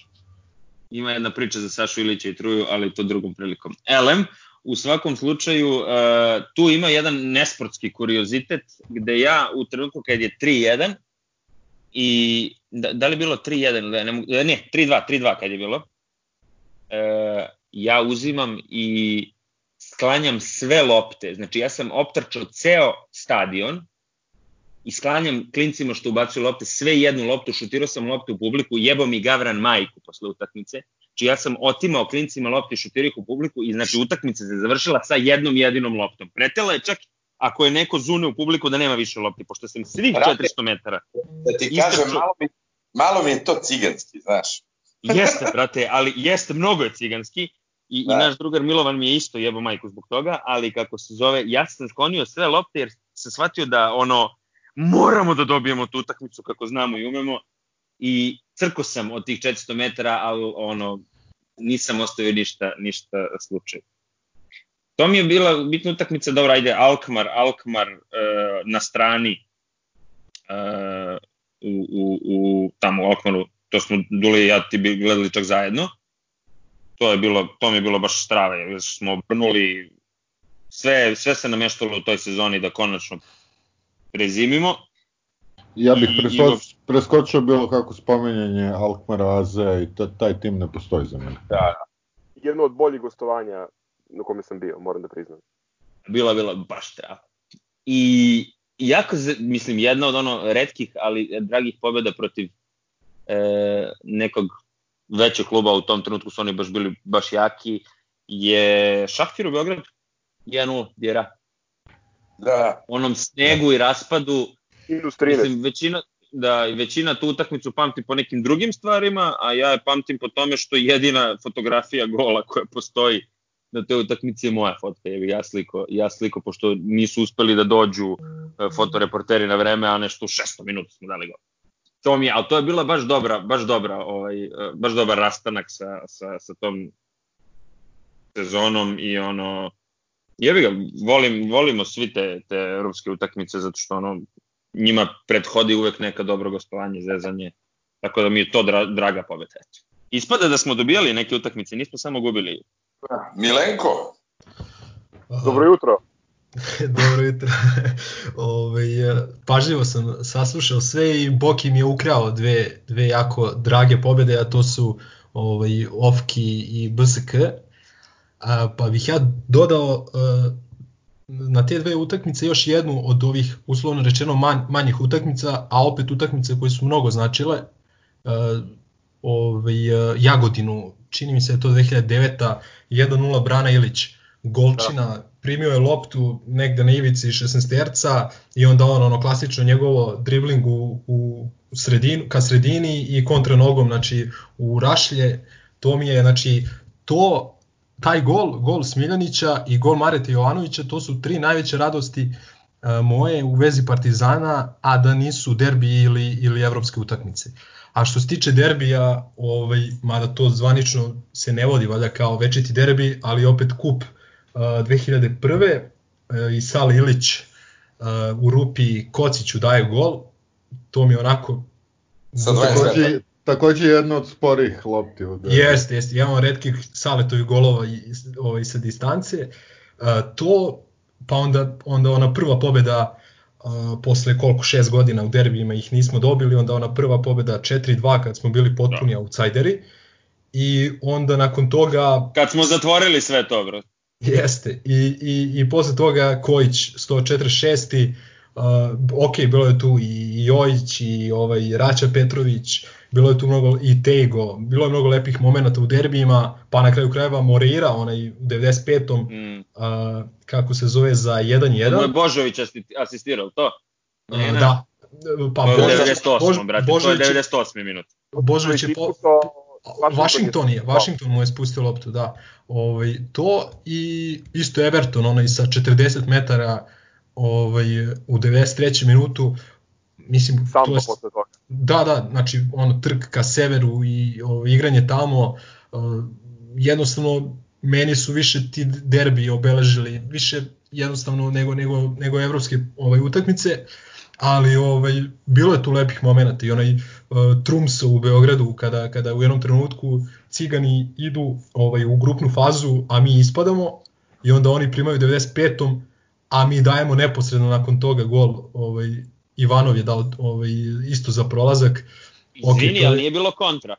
ima jedna priča za Sašu Ilića i Truju, ali to drugom prilikom. Elem, u svakom slučaju, uh, tu ima jedan nesportski kuriozitet, gde ja u trenutku kad je 3-1, i da, da li je bilo 3-1, da ne, mogu- e, ne 3-2, 3-2 kad je bilo, uh, ja uzimam i sklanjam sve lopte, znači ja sam optrčao ceo stadion i sklanjam klincima što ubacuju lopte, sve jednu loptu, šutirao sam loptu u publiku, jebo mi Gavran majku posle utakmice, Znači ja sam otimao klincima lopte i šutirao ih u publiku i znači utakmica se završila sa jednom jedinom loptom. Pretela je čak ako je neko zune u publiku da nema više lopti, pošto sam svih Brate. 400 metara. Da ti Istrčao. kažem, malo mi, malo mi je to ciganski, znaš. Jeste, brate, ali jeste, mnogo je ciganski. I, i Da. naš drugar Milovan mi je isto jebo majku zbog toga, ali kako se zove, ja sam sklonio sve lopte jer sam shvatio da ono, moramo da dobijemo tu utakmicu kako znamo i umemo i crko sam od tih 400 metara, ali ono, nisam ostavio ništa, ništa slučaj. To mi je bila bitna utakmica, dobro, ajde, Alkmar, Alkmar e, na strani, uh, u, u, u, tamo u Alkmaru, to smo Dule i ja ti bi gledali čak zajedno. To je bilo, to mi je bilo baš strave, jer smo obrnuli sve, sve se nameštalo u toj sezoni da konačno prezimimo. Ja bih preskoč, preskočio bilo kako spomenjanje Alkmara, AZ i ta, taj tim ne postoji za mene. Jedno od boljih gostovanja na kome sam bio, moram da priznam. Bila, bila baš treba. I jako, mislim, jedna od ono redkih, ali dragih pobjeda protiv e, nekog većeg kluba u tom trenutku su oni baš bili baš jaki, je Šahtir u Beogradu 1-0, Djera. Da, onom snegu i raspadu, Minus 13. mislim, većina, da, većina tu utakmicu pamti po nekim drugim stvarima, a ja je pamtim po tome što jedina fotografija gola koja postoji na toj utakmici je moja fotka, je ja sliko, ja sliko, pošto nisu uspeli da dođu e, fotoreporteri na vreme, a nešto u 600 minuta smo dali gol. To mi je, ali to je bila baš dobra, baš dobra, ovaj, e, baš dobar rastanak sa, sa, sa tom sezonom i ono, jebi ga, volim, volimo svi te, te evropske utakmice zato što ono, njima prethodi uvek neka dobro gostovanje, zezanje, tako da mi je to dra, draga pobeda. Eto. Ispada da smo dobijali neke utakmice, nismo samo gubili. Milenko, Dobro jutro. Dobro jutro. Ove, e, pažljivo sam saslušao sve i Boki mi je ukrao dve, dve jako drage pobede, a to su ovaj, Ofki i BSK. A, pa bih ja dodao e, na te dve utakmice još jednu od ovih uslovno rečeno manj, manjih utakmica, a opet utakmice koje su mnogo značile. E, ovaj, e, Jagodinu, čini mi se da je to 2009. 1-0 Brana Ilić, Golčina, da. primio je loptu negde na ivici 16 terca i onda on ono klasično njegovo dribling u, u sredinu, ka sredini i kontra nogom znači u rašlje to mi je znači to taj gol, gol Smiljanića i gol Mareta Jovanovića, to su tri najveće radosti uh, moje u vezi Partizana, a da nisu derbi ili, ili evropske utakmice. A što se tiče derbija, ovaj, mada to zvanično se ne vodi valjda kao večiti derbi, ali opet kup uh, 2001. Uh, i Sal Ilić uh, u rupi Kociću daje gol, to mi onako sa 20 Takođe, takođe jedno od sporih lopti. Derbi. Jeste, jeste, jedan od redkih saletovih golova i, ovaj, sa distance. Uh, to, pa onda, onda ona prva pobeda uh, posle koliko, šest godina u derbijima ih nismo dobili, onda ona prva pobeda 4-2 kad smo bili potpuni da. outsideri i onda nakon toga... Kad smo zatvorili sve to, bro. Jeste, i, i, i posle toga Kojić 146. Uh, ok, bilo je tu i Jojić i ovaj Raća Petrović, bilo je tu mnogo i Tego, bilo je mnogo lepih momenata u derbijima, pa na kraju krajeva Moreira, onaj u 95. Mm. Uh, kako se zove za 1-1. To je Božović asistirao, to? Uh, da. Pa to je 98, Bož, brate, Božović, to je 98 minut. Božović je po, Washington je, Washington mu je spustio loptu, da. Ovaj, to i isto Everton, onaj sa 40 metara ovaj, u 93. minutu, mislim, Sam to je, posle toga. Da, da, znači ono trk ka severu i ovo, igranje tamo, uh, jednostavno meni su više ti derbi obeležili, više jednostavno nego, nego, nego evropske ovaj, utakmice, ali ovaj, bilo je tu lepih momenata i onaj uh, Trumso u Beogradu kada, kada u jednom trenutku cigani idu ovaj, u grupnu fazu, a mi ispadamo i onda oni primaju 95 a mi dajemo neposredno nakon toga gol ovaj, Ivanov je dao ovaj, isto za prolazak. Izvini, okay, ali nije bilo kontra.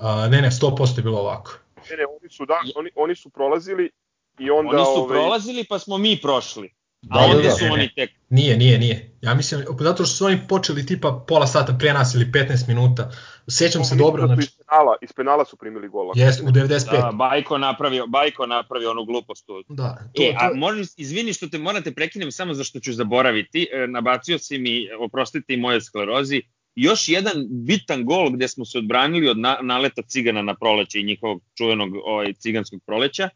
A, ne, ne, 100% je bilo ovako. Ne, ne, oni su, da, oni, oni su prolazili i onda... Oni su ovaj... prolazili pa smo mi prošli. A da, onda da, da. su ne, oni tek... Nije, nije, nije. Ja mislim, zato što su oni počeli tipa pola sata pre nas ili 15 minuta. Sećam se dobro. Znači... Iz, penala, iz penala su primili gola. Jes, u 95. Da, Bajko napravio, Bajko napravio onu glupost tu. Da, to, e, to... a možeš, izvini što te morate prekinem samo zašto ću zaboraviti. E, nabacio si mi, oprostite i moje sklerozi, još jedan bitan gol gde smo se odbranili od na, naleta cigana na proleće i njihovog čuvenog ovaj, ciganskog proleća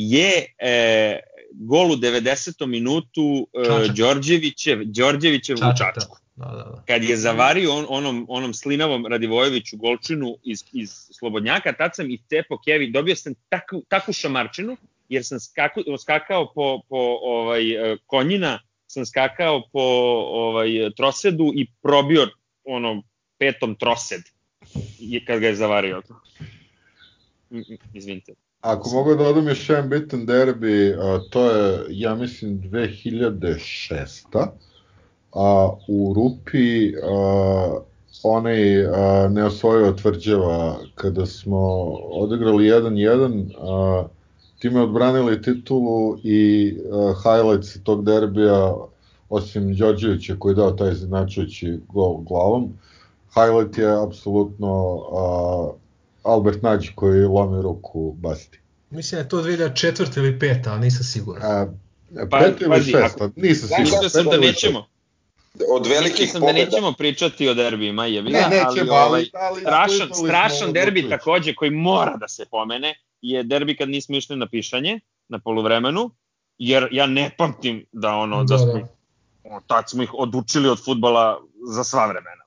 je e, gol u 90. minutu e, Đorđevićev, Đorđevićev u Čačku. Da, da, da. Kad je zavario on, onom, onom slinavom Radivojeviću golčinu iz, iz Slobodnjaka, tad sam i tepo Kevi, dobio sam takvu, takvu šamarčinu, jer sam skaku, skakao po, po ovaj, konjina sam skakao po ovaj trosedu i probio ono petom trosed kad ga je zavario to. Izvinite. Ako mogu da odam još jedan bitan derbi, a, to je, ja mislim, 2006. A, u Rupi a, onaj a, ne osvojio tvrđava kada smo odigrali 1-1, a, time odbranili titulu i a, highlights tog derbija, osim Đorđevića koji dao taj značujući gol glavom, highlight je apsolutno a, Albert Nađ koji lomi ruku Basti. Mislim da je to 2004. ili 5. ali nisam siguran. A, Pa, pet ili pazi, šesta, ako- nisam siguran. Mislio sam da nećemo. Od velikih sam da pobeda. nećemo pričati o derbijima, je Ne, nećemo, ali, ali, ovaj, ali strašan, strašan derbi takođe koji mora da se pomene je derbi kad nismo išli na pišanje na poluvremenu, jer ja ne pamtim da ono da, Da, smo da. tad smo ih odučili od futbala za sva vremena.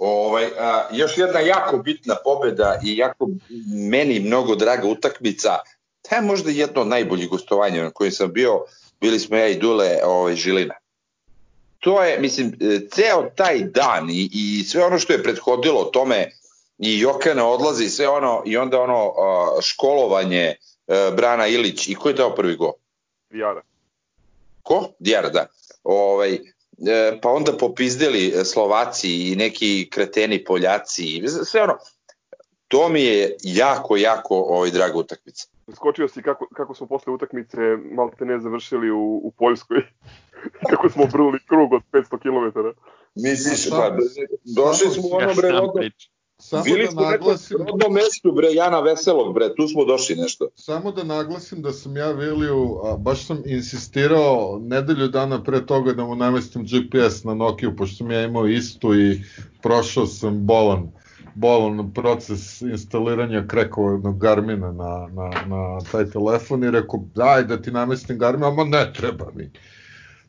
Ovaj, a, još jedna jako bitna pobeda i jako meni mnogo draga utakmica, to je možda jedno od najboljih gostovanja na kojem sam bio, bili smo ja i Dule ovaj, Žilina. To je, mislim, e, ceo taj dan i, i sve ono što je prethodilo tome i Jokana odlazi sve ono, i onda ono a, školovanje e, Brana Ilić i ko je dao prvi gol? Vijara. Ko? Djara, da. Ovaj, pa onda popizdeli Slovaci i neki kreteni Poljaci i sve ono. To mi je jako, jako ovaj, draga utakmica. Skočio si kako, kako smo posle utakmice malo te ne završili u, u Poljskoj. kako smo bruli krug od 500 km. Misliš, pa došli smo u ono bre znam rodno, priču. Samo bili da smo u nekom naglasim, rodnom mestu bre Jana Veselog bre, tu smo došli nešto. samo da naglasim da sam ja Viliju, a, baš sam insistirao nedelju dana pre toga da mu namestim GPS na Nokia, pošto sam ja imao istu i prošao sam bolan bolan proces instaliranja krekovanog Garmina na, na, na taj telefon i rekao, daj da ti namestim Garmin, ama ne treba mi.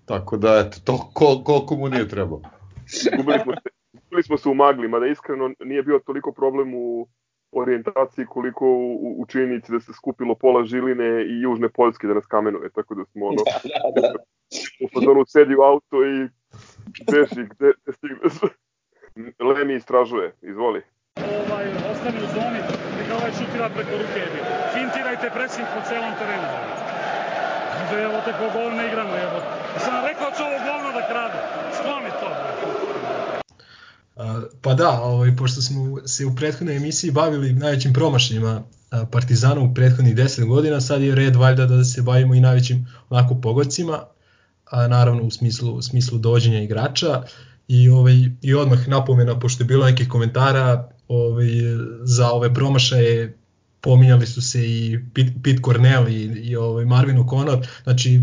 Tako da, eto, to kol, koliko mu nije trebalo. Gubili smo, se, gubili smo se u magli, mada iskreno nije bio toliko problem u orijentaciji koliko u, u, u činjenici da se skupilo pola Žiline i Južne Poljske da nas kamenuje, tako da smo ono, u fazonu sedi u auto i beži gde te stigneš. Lemi istražuje, izvoli. ovaj, ostani u zoni, neka ovaj šutira preko ruke je. Fintirajte pressing po celom terenu. Da evo te ko gol ne igramo, evo. Sam rekao da će ovo govno da krade. Skloni to. Pa da, ovaj, pošto smo se u prethodnoj emisiji bavili najvećim promašajima Partizana u prethodnih 10 godina, sad je red valjda da se bavimo i najvećim onako pogodcima, a, naravno u smislu, u smislu dođenja igrača. I ovaj i odmah napomena pošto je bilo nekih komentara ovaj za ove promašaje pominjali su se i Pete, Pete Cornell i, i ovaj Marvin O'Connor, znači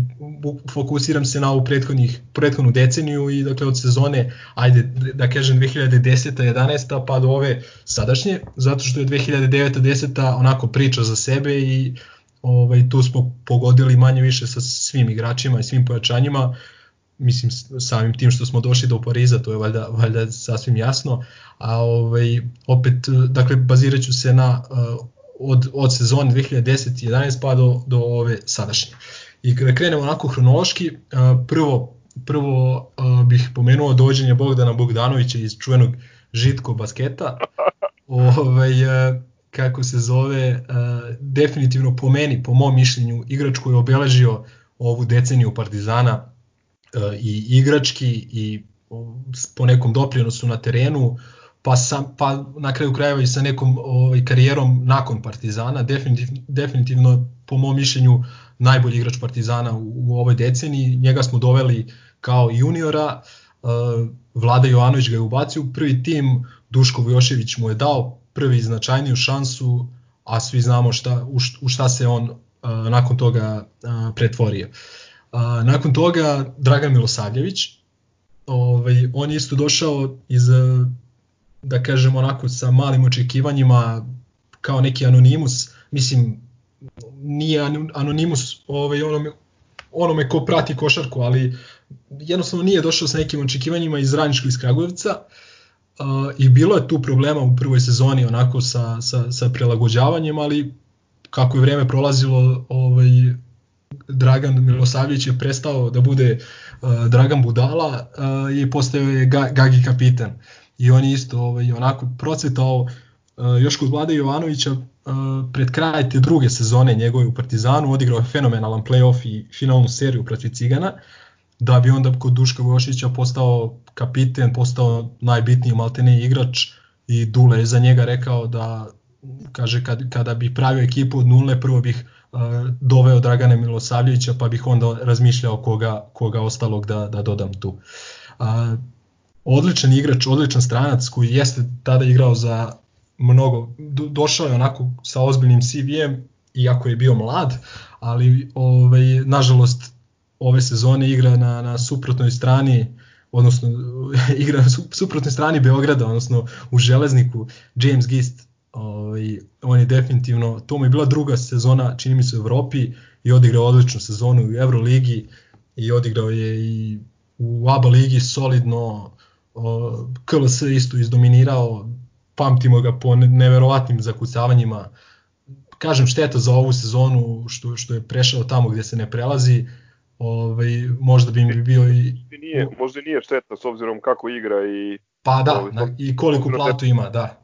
fokusiram se na ovu prethodnih, prethodnu deceniju i dakle od sezone, ajde da kažem 2010. 11. pa do ove sadašnje, zato što je 2009. 10. onako priča za sebe i ovaj, tu smo pogodili manje više sa svim igračima i svim pojačanjima, mislim samim tim što smo došli do Pariza, to je valjda, valjda sasvim jasno, a ovaj, opet, dakle, bazirat ću se na uh, od, od sezone 2010-11 pa do, do ove sadašnje. I kada krenemo onako hronološki, uh, prvo, prvo uh, bih pomenuo dođenje Bogdana Bogdanovića iz čuvenog žitko basketa, ovaj, uh, kako se zove, uh, definitivno po meni, po mom mišljenju, igrač koji je obeležio ovu deceniju Partizana uh, i igrački i po nekom doprinosu na terenu, pa, sam, pa na kraju krajeva i sa nekom ovaj, karijerom nakon Partizana, definitivno, definitivno po mom mišljenju najbolji igrač Partizana u, u ovoj deceniji, njega smo doveli kao juniora, uh, Vlada Jovanović ga je ubacio u prvi tim, Duško Vujošević mu je dao prvi značajniju šansu, a svi znamo šta, u, šta, se on uh, nakon toga uh, pretvorio. Nakon toga Dragan Milosavljević, ovaj, on je isto došao iz, da kažem onako sa malim očekivanjima kao neki anonimus, mislim nije an- anonimus ovaj, onome, onome ko prati košarku, ali jednostavno nije došao sa nekim očekivanjima iz Radničkog iz Kragujevca uh, i bilo je tu problema u prvoj sezoni onako sa, sa, sa prelagođavanjem, ali kako je vreme prolazilo ovaj, Dragan Milosavljević je prestao da bude uh, Dragan Budala uh, i postao je Ga, Gagi kapitan. I on je isto ovaj, onako procvetao uh, još kod Vlade Jovanovića uh, pred kraj te druge sezone njegove u Partizanu, odigrao je fenomenalan playoff i finalnu seriju protiv Cigana, da bi onda kod Duška Vošića postao kapiten, postao najbitniji malteniji igrač i Dule je za njega rekao da kaže kad, kada bi pravio ekipu od nule, prvo bih uh, doveo Dragane Milosavljevića, pa bih onda razmišljao koga, koga ostalog da, da dodam tu. Odličan igrač, odličan stranac koji jeste tada igrao za mnogo, do, došao je onako sa ozbiljnim CV-em, iako je bio mlad, ali ovaj, nažalost ove sezone igra na, na suprotnoj strani odnosno igra na suprotnoj strani Beograda, odnosno u Železniku, James Gist, ovaj, on je definitivno, to mu je bila druga sezona, čini mi se u Evropi i odigrao odličnu sezonu u Euroligi i odigrao je i u ABA ligi solidno, KLS isto izdominirao, pamtimo ga po neverovatnim zakucavanjima, kažem šteta za ovu sezonu što, što je prešao tamo gde se ne prelazi, ovaj, možda bi mi bio i... Nije, možda nije šteta s obzirom kako igra i... Pa da, ovaj, na, i koliko platu ima, da.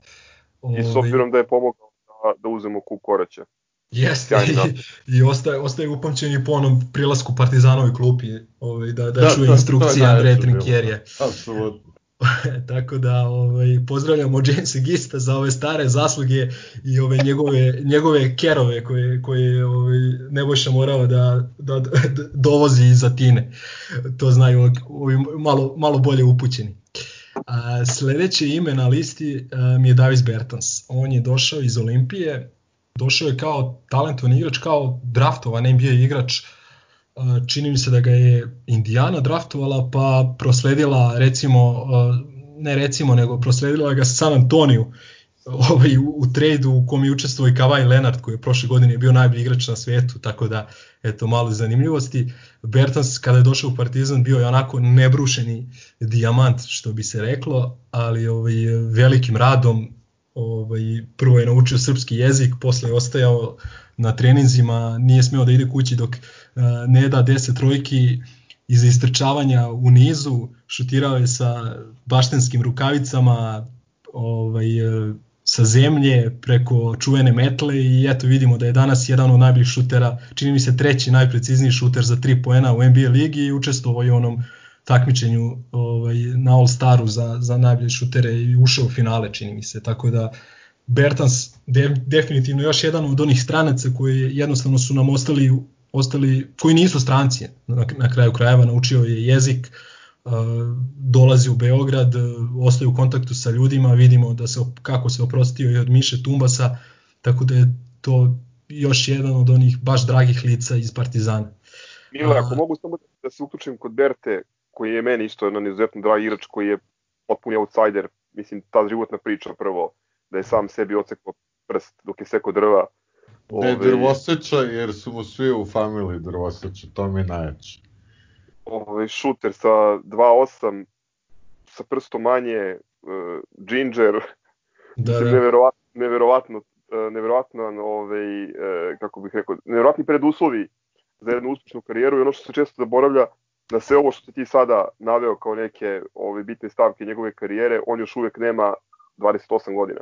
I s obzirom ovaj- da je pomogao da, da uzemo kup koraća. Jeste, i, i ostaje, ostaje upamćen i po onom prilasku Partizanovoj klupi, ovaj, da, da, da čuje instrukcije Andreja Trinkjerija. Apsolutno. Tako da ovaj, pozdravljamo Jamesa Gista za ove stare zasluge i ove njegove, njegove kerove koje, koje ovaj, Nebojša morao da, da, da dovozi iz Atine. To znaju ovi malo, malo bolje upućeni. A, sledeće ime na listi a, mi je Davis Bertans. On je došao iz Olimpije, došao je kao talentovan igrač, kao draftovan NBA igrač, čini mi se da ga je Indiana draftovala pa prosledila recimo, ne recimo nego prosledila ga San Antoniju ovaj, u, u trejdu u kom je učestvovao i Kawhi Leonard koji je prošle godine bio najbolji igrač na svetu, tako da eto malo zanimljivosti. Bertans kada je došao u Partizan bio je onako nebrušeni dijamant što bi se reklo, ali ovaj, velikim radom ovaj, prvo je naučio srpski jezik, posle je ostajao na treninzima, nije smeo da ide kući dok ne da 10 trojki iz istrčavanja u nizu, šutirao je sa baštenskim rukavicama, ovaj, uh, sa zemlje preko čuvene metle i eto vidimo da je danas jedan od najboljih šutera, čini mi se treći najprecizniji šuter za 3 poena u NBA ligi i učestvovao je onom takmičenju ovaj, na All Staru za, za najbolje šutere i ušao u finale čini mi se, tako da Bertans de, definitivno još jedan od onih stranaca koji jednostavno su nam ostali, ostali koji nisu stranci na, na kraju krajeva, naučio je jezik, uh, dolazi u Beograd, ostaje u kontaktu sa ljudima, vidimo da se kako se oprostio i od Miše Tumbasa, tako da je to još jedan od onih baš dragih lica iz Partizana. Milo, ako mogu samo da se uključim kod Berte, koji je meni isto jedan izuzetno drag igrač, koji je potpuni outsider, mislim, ta životna priča prvo, da je sam sebi ocekao prst dok je seko drva. Ove... Ne drvoseća, jer su mu svi u familiji drvoseća, to mi je najjače. Ove, šuter sa 2.8, sa prstom manje, uh, ginger, da, da. neverovatno, neverovatno, uh, neverovatno ovaj, uh, kako bih rekao, neverovatni preduslovi za jednu uspešnu karijeru i ono što se često zaboravlja, da sve ovo što ti sada naveo kao neke ove bitne stavke njegove karijere, on još uvek nema 28 godina.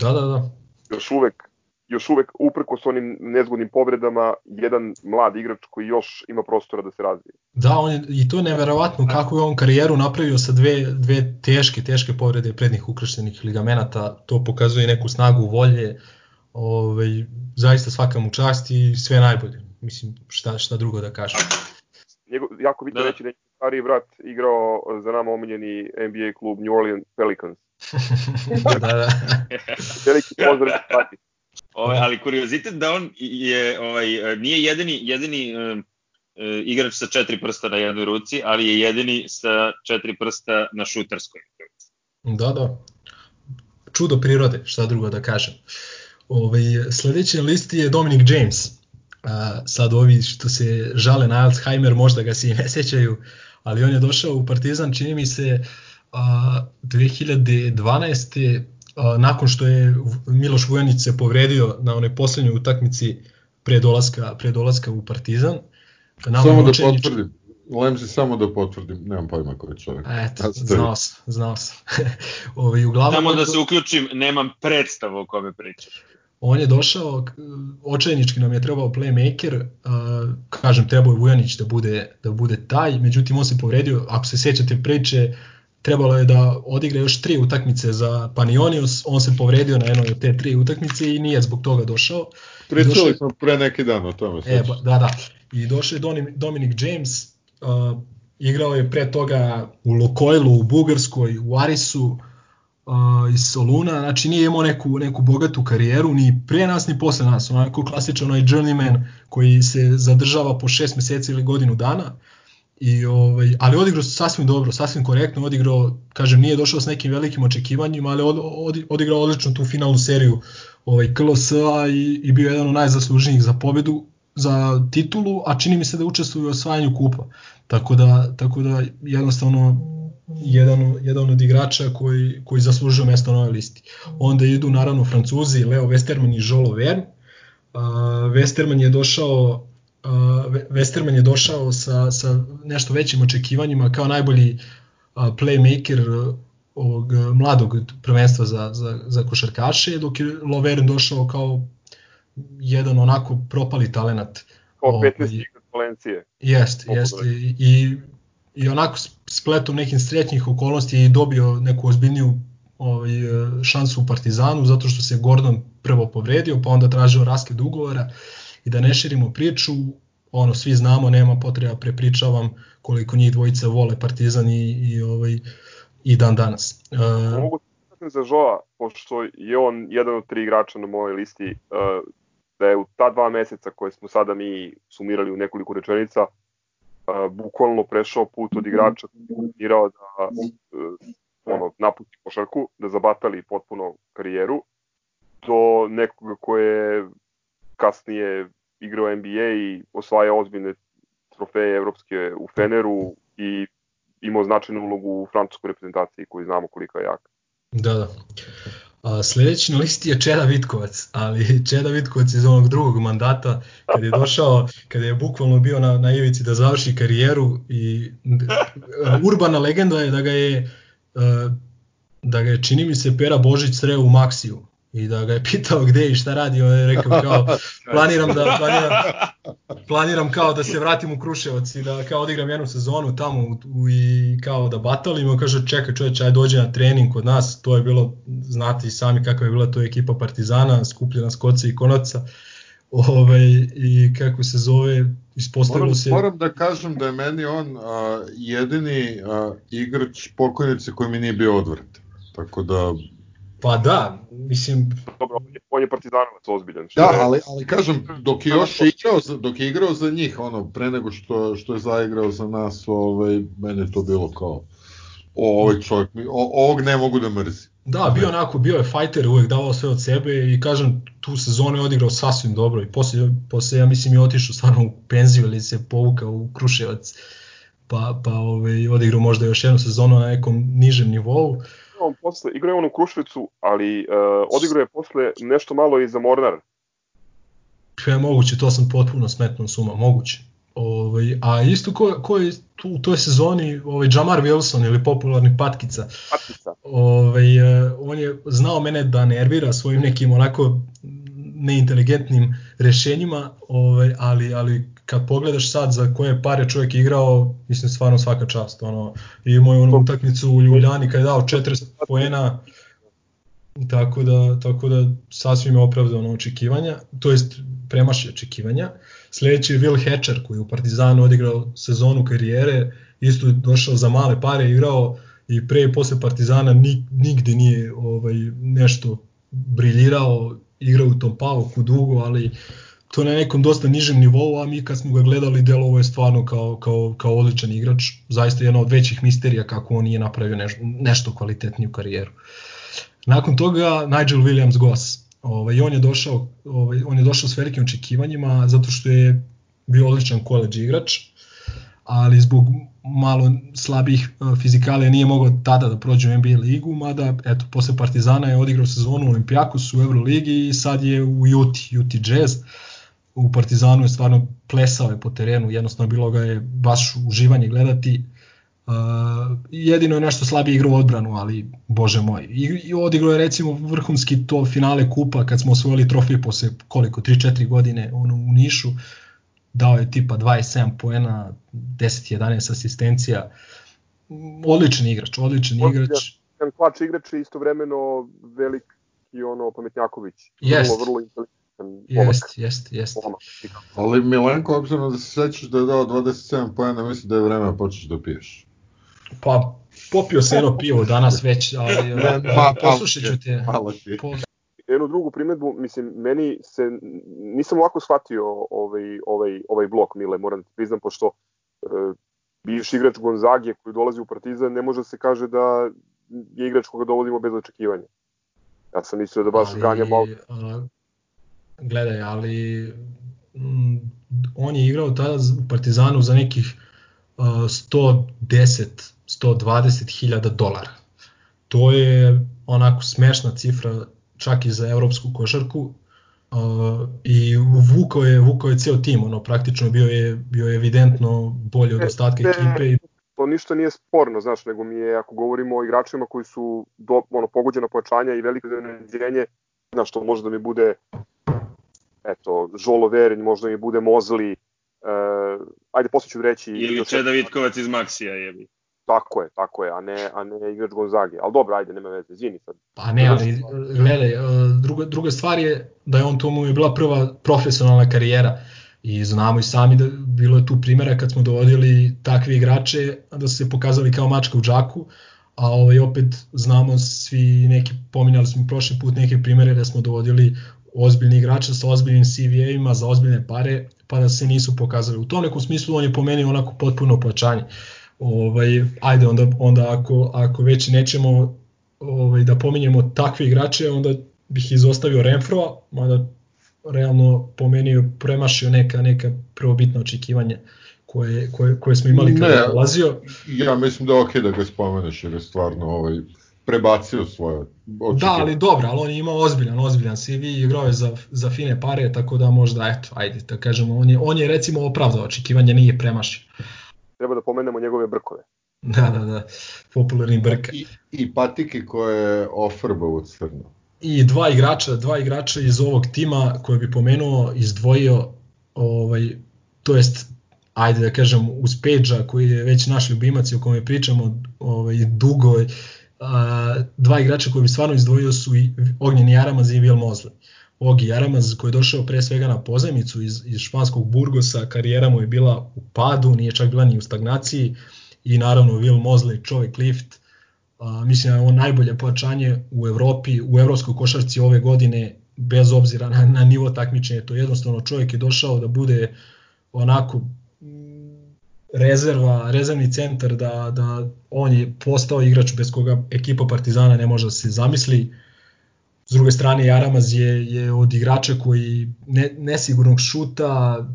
Da, da, da. Još uvek, još uvek uprko s onim nezgodnim povredama, jedan mlad igrač koji još ima prostora da se razvije. Da, on je, i to je neverovatno kako je on karijeru napravio sa dve, dve teške, teške povrede prednjih ukrštenih ligamenata, to pokazuje neku snagu volje, Ove, ovaj, zaista svaka mu čast i sve najbolje. Mislim, šta, šta drugo da kažem. Njego, jako bitno da. reći da je stariji brat igrao za nama omiljeni NBA klub New Orleans Pelicans. da, da. Veliki pozdrav Ove, ovaj, ali kuriozitet da on je ovaj nije jedini jedini uh, igrač sa četiri prsta na jednoj ruci, ali je jedini sa četiri prsta na šuterskoj ruci. Da, da. Čudo prirode, šta drugo da kažem. Ovaj sledeći na listi je Dominic James. A, sad ovi što se žale na Alzheimer možda ga se i ne sećaju, ali on je došao u Partizan, čini mi se, a, 2012. Nakon što je Miloš Vujanić se povredio na onoj poslednjoj utakmici pre dolaska, pre dolaska u Partizan. Nama Samo da Nočenić- potvrdim. Lemzi samo da potvrdim, nemam pojma ko je čovjek. Eto, znao sam, znao sam. ovaj, uglavnom, Samo da se uključim, nemam predstavu o kome pričaš. on je došao, očajnički nam je trebao playmaker, kažem, trebao je Vujanić da bude, da bude taj, međutim on se povredio, ako se sjećate priče, trebalo je da odigra još tri utakmice za Panionios, on se povredio na jednoj od te tri utakmice i nije zbog toga došao. Pričali smo pre neki dan o tome. E, ba, da, da. I došao je Dominic James, uh, igrao je pre toga u Lokojlu, u Bugarskoj, u Arisu, uh, iz Soluna, znači nije imao neku, neku bogatu karijeru, ni pre nas, ni posle nas, onako klasičan onaj journeyman koji se zadržava po šest meseci ili godinu dana, I ovaj, ali odigrao sasvim dobro, sasvim korektno odigrao, kažem, nije došao s nekim velikim očekivanjima, ali od, od, odigrao odlično tu finalnu seriju ovaj, KLS-a i, i bio jedan od najzaslužnijih za pobedu, za titulu, a čini mi se da učestvuje u osvajanju kupa. Tako da, tako da jednostavno jedan, jedan od igrača koji, koji zaslužuje mesto na ovoj listi. Onda idu naravno Francuzi, Leo Westerman i Jolo Verne. Uh, Westerman je došao uh, Westerman je došao sa, sa nešto većim očekivanjima kao najbolji uh, playmaker uh, ovog uh, mladog prvenstva za, za, za košarkaše, dok je Loveren došao kao jedan onako propali talenat. Kao Ovaj, 15 igra Valencije. Jest, jest. I, i, onako spletom nekih sretnih okolnosti je dobio neku ozbiljniju ovaj, e, šansu u Partizanu, zato što se Gordon prvo povredio, pa onda tražio raskid ugovora i da ne širimo priču, ono svi znamo, nema potreba prepričavam koliko njih dvojica vole Partizan i, i ovaj i dan danas. E, Mogu da za Joa, pošto je on jedan od tri igrača na mojoj listi, uh, da je u ta dva meseca koje smo sada mi sumirali u nekoliko rečenica, uh, bukvalno prešao put od igrača koji je da uh, ono, napusti košarku, da zabatali potpuno karijeru, do nekoga ko je kasnije igrao NBA i osvaja ozbiljne trofeje evropske u Feneru i imao značajnu ulogu u francuskoj reprezentaciji koji znamo kolika je jaka. Da, da. A, sledeći na listi je Čeda Vitkovac, ali Čeda Vitkovac iz onog drugog mandata, kad je došao, kada je bukvalno bio na, na ivici da završi karijeru i e, urbana legenda je da ga je e, da ga je čini mi se Pera Božić sreo u Maksiju i da ga je pitao gde i šta radi, on je rekao kao planiram da planiram, planiram kao da se vratim u Kruševac i da kao odigram jednu sezonu tamo u, u, i kao da batalimo, kaže čekaj čoveče, aj dođe na trening kod nas, to je bilo, znate i sami kakva je bila to ekipa Partizana, skupljena s koca i konaca, ovaj, i kako se zove, ispostavilo Moram, se... moram da kažem da je meni on a, jedini a, igrač pokojnice koji mi nije bio odvrat. Tako da, Pa da, mislim, Dobro, on je, partizanovac ozbiljan. da, je- ali, ali kažem, dok je još igrao, za, dok je igrao za njih, ono, pre nego što, što je zaigrao za nas, ovaj, meni je to bilo kao, o, ovaj čovjek, mi- o, ovog ne mogu da mrzim. Da, bio onako, bio je fighter, uvek davao sve od sebe i kažem, tu sezonu je odigrao sasvim dobro i posle, posle ja mislim je otišao stvarno u penziju ili se povukao u Kruševac pa, pa ovaj, odigrao možda još jednu sezonu na nekom nižem nivou. On posle, igrao je on u Kruševicu, ali uh, odigrao je posle nešto malo i za Mornar. Je moguće, to sam potpuno smetno suma, moguće. Ovaj, a isto ko, ko je tu, u toj sezoni ovaj, Jamar Wilson ili popularni Patkica, Patica. ovaj, eh, on je znao mene da nervira svojim nekim onako neinteligentnim rešenjima, ovaj, ali, ali kad pogledaš sad za koje pare čovjek igrao, mislim stvarno svaka čast. Ono, I imao je onu utakmicu u Ljuljani kad je dao 40 poena, tako da, tako da sasvim je opravdano očekivanja, to jest premaši očekivanja. Sledeći je Will Hatcher koji je u Partizanu odigrao sezonu karijere, isto je došao za male pare, igrao i pre i posle Partizana nigde nije ovaj, nešto briljirao, igrao u tom pauku dugo, ali to na nekom dosta nižem nivou, a mi kad smo ga gledali delovo je stvarno kao, kao, kao odličan igrač, zaista jedna od većih misterija kako on nije napravio nešto, nešto kvalitetniju karijeru. Nakon toga Nigel Williams Goss, ovaj, on je došao, ovaj, on je došao s velikim očekivanjima zato što je bio odličan koleđ igrač, ali zbog malo slabih uh, fizikale nije mogao tada da prođe u NBA ligu, mada eto, posle Partizana je odigrao sezonu u Olimpijakosu u Euroligi i sad je u Juti, Juti Jazz. U Partizanu je stvarno plesao je po terenu, jednostavno bilo ga je baš uživanje gledati. Uh, jedino je nešto slabije igrao odbranu, ali bože moj. I, i odigrao je recimo vrhunski to finale kupa kad smo osvojili trofej posle koliko, 3-4 godine ono, u Nišu. Dao je tipa 27 poena, 10-11 asistencija. Odličan igrač, odličan igrač. Jedan klač igrač je istovremeno velik i ono Pametnjaković. Jest. Vrlo, vrlo inteligentan Jest, jest, jest. Ali Milenko, obzirom da se sećaš da je dao 27 pojena, mislim da je vreme da počneš da piješ. Pa, popio se jedno pivo danas već, ali Ne, pa, ma, poslušat ću te. Hvala ti. Po, jednu drugu primetbu, mislim, meni se, nisam ovako shvatio ovaj, ovaj, ovaj blok Mile, moram ti priznam, pošto e, bivši igrač Gonzage koji dolazi u Partizan ne može se kaže da je igrač koga dovodimo bez očekivanja. Ja sam mislio da baš ganja malo... Gledaj, ali m, on je igrao tada u Partizanu za nekih uh, 110 120 hiljada dolara. To je onako smešna cifra čak i za evropsku košarku uh, i vukao je, vukao je ceo tim, ono praktično bio je, bio je evidentno bolji od ostatka E, ekipe i To ništa nije sporno, znaš, nego mi je, ako govorimo o igračima koji su do, ono, pogođena pojačanja i veliko iznenađenje, znaš, to može da mi bude eto, Žolo Verin, možda mi bude Mozli, uh, ajde, posle ću reći... Ili Čeda Vitkovac iz Maksija, jebi. Tako je, tako je, a ne, a ne igrač Gonzage. Ali dobro, ajde, nema veze, izvini sad. Pa ne, ali gledaj, e, druga, druga stvar je da je on to mu je bila prva profesionalna karijera i znamo i sami da bilo je tu primjera kad smo dovodili takve igrače da su se pokazali kao mačka u džaku, a ovaj, opet znamo svi neki, pominjali smo prošli put neke primere da smo dovodili ozbiljni igrače sa ozbiljnim CV-ima za ozbiljne pare, pa da se nisu pokazali. U tom nekom smislu on je po meni onako potpuno plaćanje. Ovaj, ajde, onda, onda ako, ako već nećemo ovaj, da pominjemo takve igrače, onda bih izostavio Renfroa, mada realno po meni je premašio neka, neka prvobitna očekivanja koje, koje, koje smo imali kada je dolazio. Ja mislim da je okej da ga spomeneš jer je stvarno ovaj, prebacio svoje Da, očekivanje. ali dobro, ali on je imao ozbiljan, ozbiljan CV, igrao je za, za fine pare, tako da možda, eto, ajde, da kažemo, on je, on je recimo opravdao očekivanje, nije premašio. Treba da pomenemo njegove brkove. Da, da, da, popularni brka. I, I patike koje je ofrbao u crno. i dva igrača, dva igrača iz ovog tima koje bi pomenuo, izdvojio ovaj to jest ajde da kažem uz Pejđa koji je već naš ljubimac i o kome pričamo ovaj dugo a, dva igrača koje bi stvarno izdvojio su i Ognjen Jaramaz i Vil Mozle. Ogi Jaramaz koji je došao pre svega na pozajmicu iz, iz španskog Burgosa, karijera mu je bila u padu, nije čak bila ni u stagnaciji i naravno Will Mosley, čovjek lift, a, mislim da je on najbolje pojačanje u Evropi, u evropskoj košarci ove godine, bez obzira na, na nivo takmičenja, to je jednostavno čovjek je došao da bude onako rezerva, rezervni centar, da, da on je postao igrač bez koga ekipa Partizana ne može da se zamisli. S druge strane, Jaramaz je, je od igrača koji ne, nesigurnog šuta,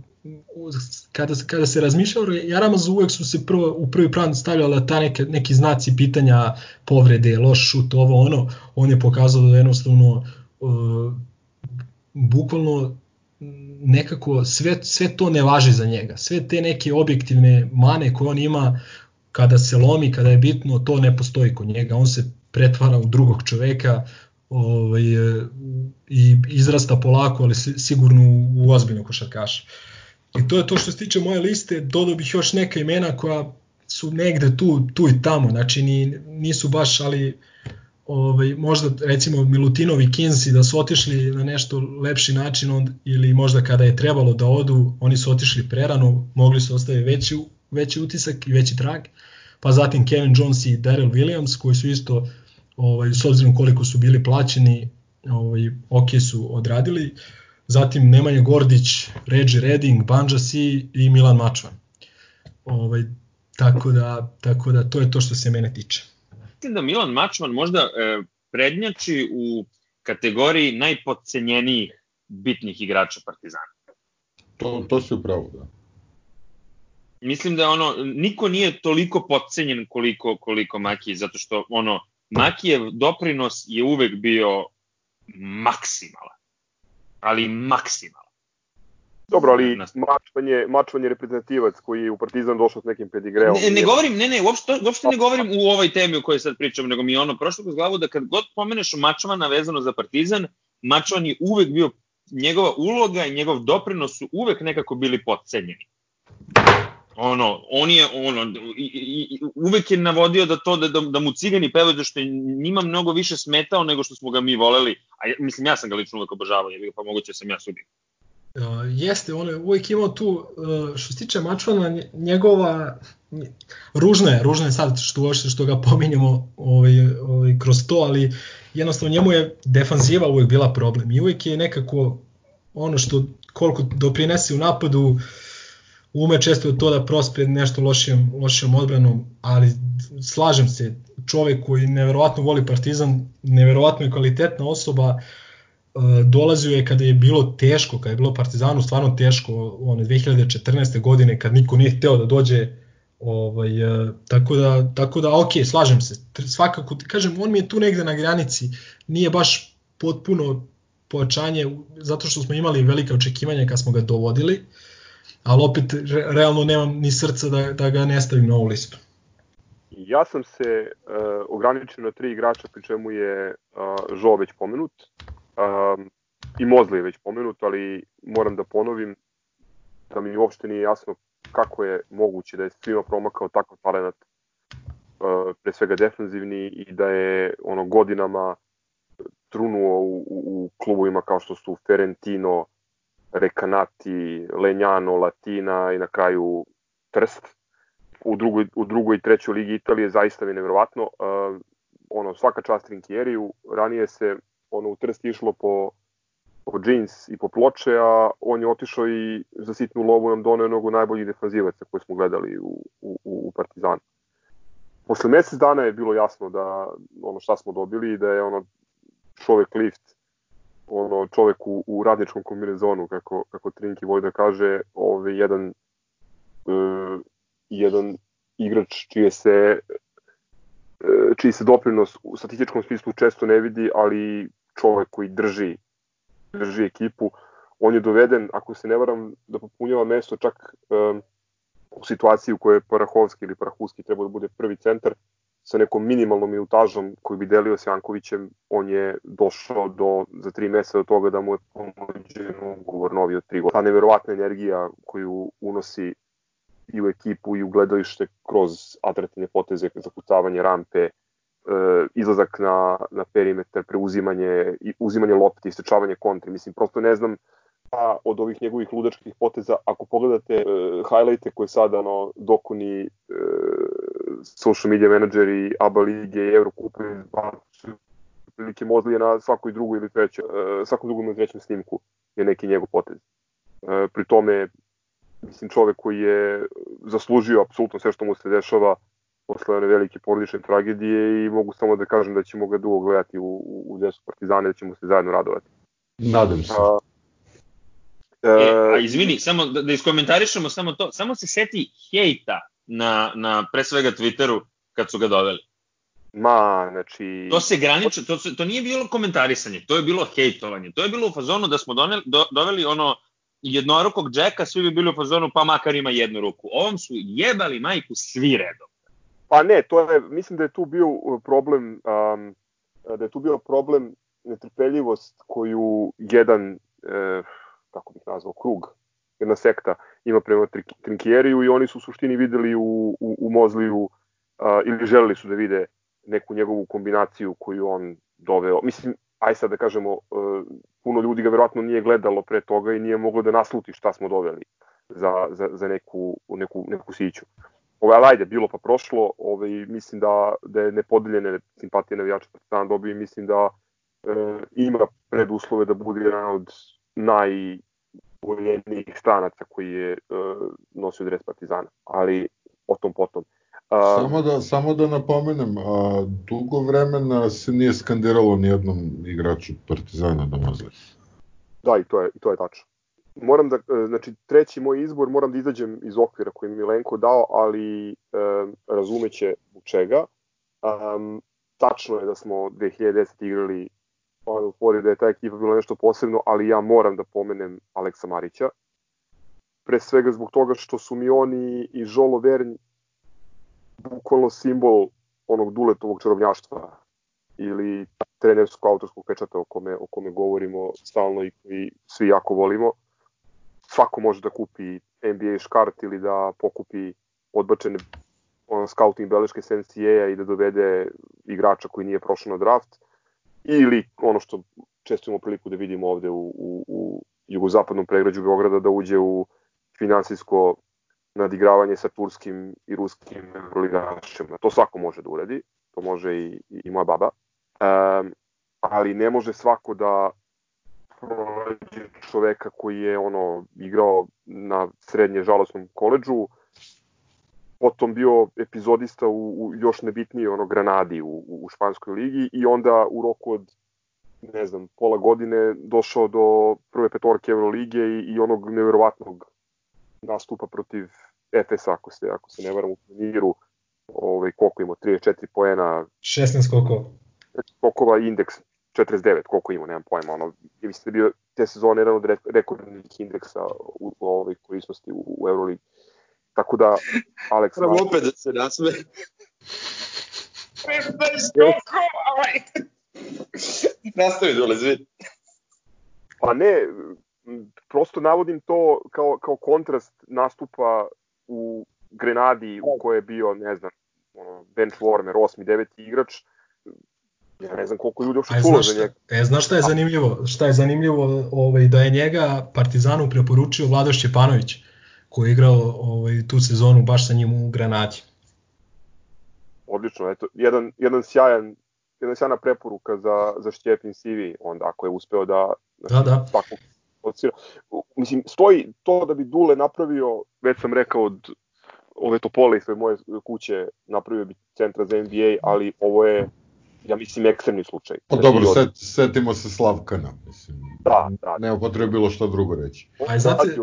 kada, kada se razmišljao o Jaramazu uvek su se prvo, u prvi plan stavljala ta neke, neki znaci pitanja povrede, loš šut, ovo ono, on je pokazao da jednostavno uh, bukvalno nekako sve, sve to ne važi za njega. Sve te neke objektivne mane koje on ima kada se lomi, kada je bitno, to ne postoji kod njega. On se pretvara u drugog čoveka ovaj, i izrasta polako, ali si- sigurno u, ozbiljnog košarkaša. I to je to što se tiče moje liste, dodao bih još neka imena koja su negde tu, tu i tamo, znači ni, nisu baš, ali ovaj, možda recimo Milutinov i Kinsi da su otišli na nešto lepši način on, ili možda kada je trebalo da odu, oni su otišli prerano, mogli su ostaviti veći, veći utisak i veći trag, pa zatim Kevin Jones i Daryl Williams koji su isto ovaj, s obzirom koliko su bili plaćeni ovaj, ok su odradili, zatim Nemanja Gordić, Reggie Redding, Banja Si i Milan Mačvan. Ovaj, tako, da, tako da to je to što se mene tiče. Mislim da Milan Mačvan možda e, prednjači u kategoriji najpodcenjenijih bitnih igrača Partizana. To, to si upravo, da. Mislim da ono niko nije toliko podcenjen koliko koliko Maki zato što ono Makijev doprinos je uvek bio maksimalan. Ali maksimalan. Dobro, ali mačvanje, mačvanje reprezentativac koji je u Partizan došao s nekim pedigreom. Ne, ne govorim, ne, ne, uopšte, uopšte ne govorim u ovoj temi o kojoj sad pričam, nego mi je ono prošlo kroz glavu da kad god pomeneš Mačvana vezano za Partizan, Mačvan je uvek bio, njegova uloga i njegov doprinos su uvek nekako bili potcenjeni. Ono, on je, ono, i, i, i, uvek je navodio da to, da, da, da mu cigani pevaju, da što je njima mnogo više smetao nego što smo ga mi voleli, a ja, mislim, ja sam ga lično uvek obožavao, pa moguće sam ja sudio. Uh, jeste, on je uvijek imao tu, uh, što se tiče Mačvana, nje- njegova, nje- ružno je, ružno je sad što, što ga pominjemo ovaj, ovaj, kroz to, ali jednostavno njemu je defanziva uvijek bila problem i uvijek je nekako ono što koliko doprinese u napadu, ume često to da prospe nešto lošijom, lošijom odbranom, ali slažem se, čovek koji neverovatno voli Partizan, neverovatno je kvalitetna osoba, Uh, dolazio je kada je bilo teško, kada je bilo Partizanu stvarno teško, one 2014. godine kad niko nije hteo da dođe ovaj uh, tako da tako da ok, slažem se. Svakako kažem, on mi je tu negde na granici, nije baš potpuno pojačanje zato što smo imali velike očekivanja kad smo ga dovodili, ali opet re, realno nemam ni srca da, da ga ne stavim na ovu listu. Ja sam se uh, ograničio na tri igrača, pri čemu je uh, Žo već pomenut. Um, I Mozli je već pomenut, ali moram da ponovim da mi uopšte nije jasno kako je moguće da je svima promakao takav talent uh, pre svega defensivni i da je ono godinama trunuo u, u, u klubovima kao što su Ferentino, Recanati, Lenjano, Latina i na kraju Trst u drugoj, u drugoj i trećoj ligi Italije zaista mi je nevjerovatno. Uh, ono, svaka čast Trinkjeriju, ranije se ono, u Trst išlo po, po džins i po ploče, a on je otišao i za sitnu lovu nam doneo od najboljih defanzivaca koje smo gledali u, u, u Partizanu. Posle mesec dana je bilo jasno da ono šta smo dobili i da je ono čovek lift ono čovek u, u radničkom kombinezonu kako kako Trinki voli da kaže, ovaj jedan e, jedan igrač čije se e, čiji se doprinos u statističkom smislu često ne vidi, ali čovek koji drži drži ekipu, on je doveden, ako se ne varam, da popunjava mesto čak um, u situaciji u kojoj je Parahovski ili Parahuski trebao da bude prvi centar, sa nekom minimalnom minutažom koju bi delio s Jankovićem, on je došao do, za tri meseca do toga da mu je pomođen ugovor novi od tri godine. Ta neverovatna energija koju unosi i u ekipu i u gledalište kroz atraktivne poteze, zakucavanje rampe, izlazak na, na perimetar, preuzimanje, uzimanje lopti, istrčavanje kontri. Mislim, prosto ne znam pa od ovih njegovih ludačkih poteza, ako pogledate e, highlighte koje sada no, dokoni e, social media menadžeri ABA lige i Eurokupe izbacuju prilike Mozlije na svakoj drugoj ili trećoj, e, svakom drugom ili trećem snimku je neki njegov potez. E, pri tome, mislim, čovek koji je zaslužio apsolutno sve što mu se dešava posle one velike porodične tragedije i mogu samo da kažem da ćemo ga dugo gledati u, u, u desu Partizane, da ćemo se zajedno radovati. Nadam se. A, E, a izvini, samo da, da iskomentarišemo samo to, samo se seti hejta na, na pre svega Twitteru kad su ga doveli. Ma, znači... To se graniče, to, se, to nije bilo komentarisanje, to je bilo hejtovanje. To je bilo u fazonu da smo doneli, do, doveli ono jednorukog džeka, svi bi bili u fazonu pa makar ima jednu ruku. Ovom su jebali majku svi redom. Pa ne, to je, mislim da je tu bio problem, um, da je tu bio problem netrpeljivost koju jedan, e, kako bih nazvao, krug, jedna sekta ima prema Trinkjeriju i oni su u suštini videli u, u, u Mozliju a, ili želeli su da vide neku njegovu kombinaciju koju on doveo. Mislim, aj sad da kažemo, e, puno ljudi ga verovatno nije gledalo pre toga i nije moglo da nasluti šta smo doveli za, za, za neku, neku, neku siću. Ove, ali ajde, bilo pa prošlo, ove, mislim da, da je nepodeljene simpatije navijača Partizana dobio i mislim da e, ima preduslove da bude jedan od najboljenijih stranaca koji je e, nosio dres Partizana, ali o tom potom. A, samo, da, samo da napomenem, a, dugo vremena se nije skandiralo ni jednom igraču Partizana da mazle. Da, i to je, i to je tačno. Moram da, znači, treći moj izbor, moram da izađem iz okvira koji mi Milenko dao, ali e, razumeće u čega. Um, tačno je da smo 2010 igrali Final Four da je ta ekipa bila nešto posebno, ali ja moram da pomenem Aleksa Marića. pre svega zbog toga što su mi oni i Žolo Vernj bukvalno simbol onog duletovog čarobnjaštva ili trenerskog autorskog pečata o kome, o kome govorimo stalno i koji svi jako volimo. Svako može da kupi NBA škart ili da pokupi odbačene ono, scouting beleške SNCA-a i da dovede igrača koji nije prošao na draft ili ono što često imamo priliku da vidimo ovde u, u, u jugozapadnom pregrađu Beograda da uđe u finansijsko nadigravanje sa turskim i ruskim euroligašima. To svako može da uradi, to može i, i moja baba. Um, ali ne može svako da pronađe čoveka koji je ono igrao na srednje žalosnom koleđu, potom bio epizodista u, u još nebitnije ono Granadi u, u španskoj ligi i onda u roku od ne znam, pola godine došao do prve petorke Eurolige i, i onog neverovatnog nastupa protiv Efesa, ako se, ako se ne varam u turniru, ovaj, koliko ima, 34 poena. 16 koliko? Kokova indeks 49, koliko ima, nemam pojma, ono, ja mislim da je bio te sezone jedan od rekordnih indeksa u, u ovoj korisnosti u, u Euroligi. Tako da, Alex... Treba opet da se nasme. 15 kokova, Nastavi dole, zvi. Pa ne, prosto navodim to kao, kao kontrast nastupa u Grenadi u kojoj je bio, ne znam, ono, bench warmer, osmi, deveti igrač, ja ne znam koliko ljudi uopšte čulo za njega. E, znaš šta je zanimljivo? Šta je zanimljivo ovaj, da je njega Partizanu preporučio Vlado Šćepanović, koji je igrao ovaj, tu sezonu baš sa njim u Granadi. Odlično, eto, jedan, jedan sjajan jedna sjajna preporuka za, za Šćepin CV, onda ako je uspeo da, da, da. tako ocira. Mislim, stoji to da bi Dule napravio, već sam rekao od ove Topole iz moje kuće napravio bi centra za NBA, ali ovo je ja mislim ekstremni slučaj. Pa dobro, set, setimo se Slavkana, mislim. Da, da. Ne potrebno bilo šta drugo reći. A znate,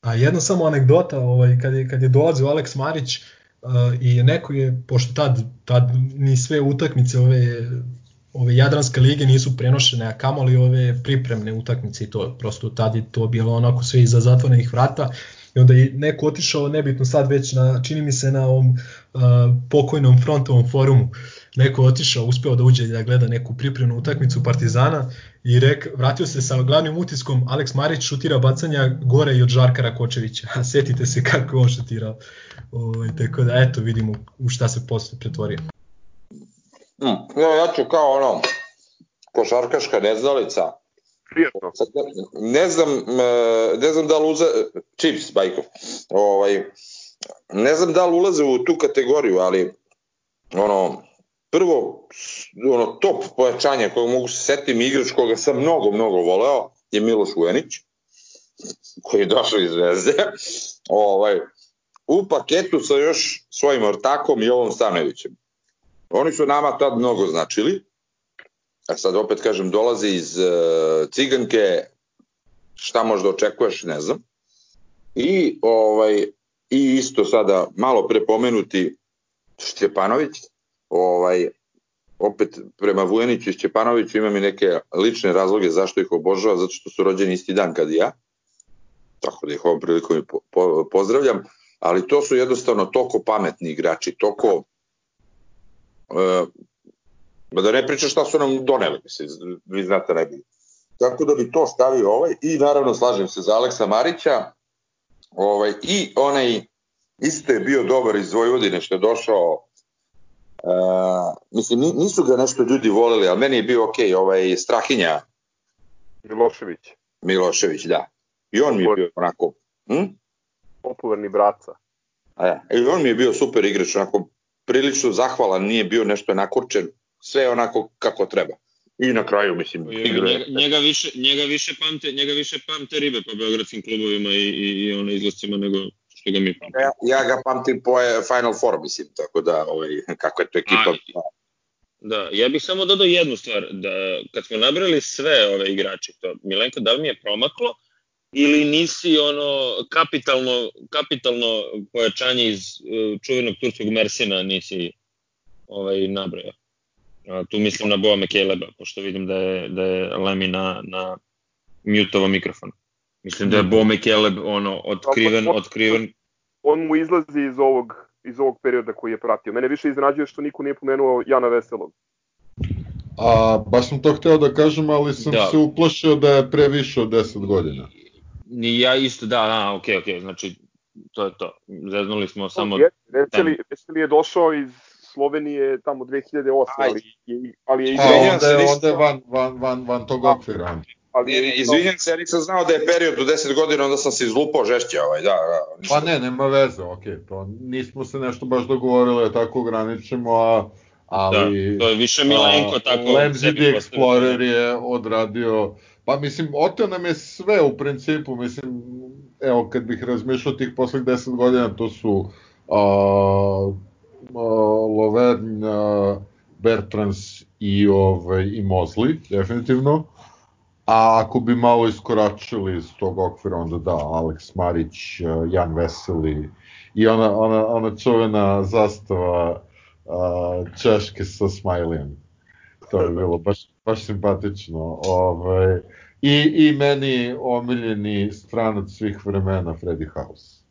a jedna samo anegdota, ovaj, kad je, kad je dolazio Alex Marić, uh, i neko je, pošto tad, tad ni sve utakmice ove ove Jadranske lige nisu prenošene, a kamoli ove pripremne utakmice i to prosto tad je to bilo onako sve iza zatvorenih vrata i onda je neko otišao nebitno sad već na, čini mi se na ovom uh, pokojnom frontovom forumu neko otišao, uspeo da uđe da gleda neku pripremnu utakmicu Partizana i rek, vratio se sa glavnim utiskom Alex Marić šutira bacanja gore i od Žarka Rakočevića. Setite se kako on šutirao. Ovaj, tako da eto vidimo u šta se posle pretvorio. Hmm. Ja, ja ću kao ono, košarkaška neznalica. Prijetno. Ne znam, e, ne znam da li uze, Chips, Bajkov, ovaj, ne znam da li ulaze u tu kategoriju, ali ono, prvo, ono, top pojačanje kojeg mogu se setim igrač koga sam mnogo, mnogo voleo je Miloš Vujanić, koji je došao iz Zvezde. ovaj, u paketu sa još svojim ortakom Jovom Stanojevićem. Oni su nama tad mnogo značili, a sad opet kažem, dolazi iz uh, Ciganke, šta možda očekuješ, ne znam. I, ovaj, i isto sada malo prepomenuti Šćepanović, ovaj, opet prema Vujaniću i Šćepanoviću imam i neke lične razloge zašto ih obožava, zato što su rođeni isti dan kad i ja, tako da ih ovom prilikom po, po, pozdravljam, ali to su jednostavno toliko pametni igrači, toliko uh, da ne pričam šta su nam doneli, mislim, vi znate najbolje. Tako da bi to stavio ovaj i naravno slažem se za Aleksa Marića ovaj, i onaj isto je bio dobar iz Vojvodine što je došao Uh, mislim, nisu ga nešto ljudi voleli, ali meni je bio ok, ovaj Strahinja. Milošević. Milošević, da. I on mi je bio onako... Hm? Popularni braca. E, I on mi je bio super igrač, onako prilično zahvalan, nije bio nešto nakurčen, sve onako kako treba. I na kraju, mislim, igra... Njega, njega, više, njega, više pamte, njega više pamte ribe po beogradskim klubovima i, i, i ono izlascima nego što ga mi pamtimo. Ja, ja ga pamtim po Final Four, mislim, tako da, ovaj, kako je to ekipa... A, da, ja bih samo dodao jednu stvar, da kad smo nabrali sve ove igrače, to Milenko, da li mi je promaklo, ili nisi ono kapitalno, kapitalno pojačanje iz uh, čuvenog turskog Mersina nisi ovaj, nabrojao. A, tu mislim na Boa Mekeleba, pošto vidim da je, da je Lemi na, na mutovo mikrofon. Mislim da je Bome Keleb ono, otkriven, otkriven. On mu izlazi iz ovog, iz ovog perioda koji je pratio. Mene više izrađuje što niko nije pomenuo Jana Veselog. A, baš sam to hteo da kažem, ali sam Da. se uplašio da je previše od 10 godina. Ni ja isto, da, da, okej, okej, znači, to je to. Zeznuli smo samo... Je, Veseli, Veseli je došao iz Slovenije tamo 2008, ali, je- ali je Izvinjam onda se, je, onda je van, van, van, van tog okvira. Ali Ne, Izvinjam se, ja nisam znao da je period do 10 godina, onda sam se izlupao žešće ovaj, da, da. ništa. Pa ne, nema veze, okej, to nismo se nešto baš dogovorili da tako ograničimo, a, ali... Da, to je više Milenko a, tako sebi the. Explorer je odradio, pa mislim, oteo nam je sve u principu, mislim, evo, kad bih razmišljao tih posljednjih 10 godina, to su a, a, Lovern, a, Bertrans i, ovaj, i Mosley, definitivno. A ako bi malo iskoračili iz tog okvira, onda da, Alex Marić, eh, Jan Veseli i ona, ona, ona čuvena zastava uh, Češke sa smajlijem. To je bilo baš, baš simpatično. Ovaj, i, I meni omiljeni stranac svih vremena, Freddy House.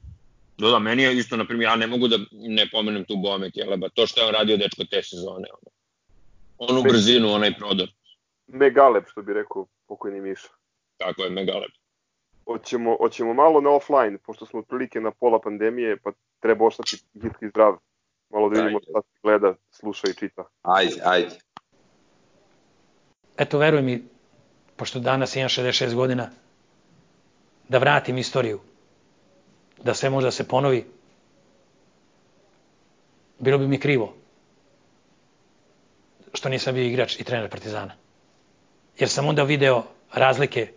Da, da, meni je isto, na primjer, ja ne mogu da ne pomenem tu Bome Keleba, to što je on radio dečko te sezone. Ono. Onu brzinu, onaj prodor. Megaleb, što bi rekao pokojni Miša. Tako je, megalep. Hoćemo, hoćemo malo na offline, pošto smo otprilike na pola pandemije, pa treba ostati hitki zdrav. Malo da vidimo šta se gleda, sluša i čita. Ajde, ajde. eto veruj mi, pošto danas imam 66 godina, da vratim istoriju, da sve može da se ponovi, bilo bi mi krivo što nisam bio igrač i trener Partizana. Jer sam onda video razlike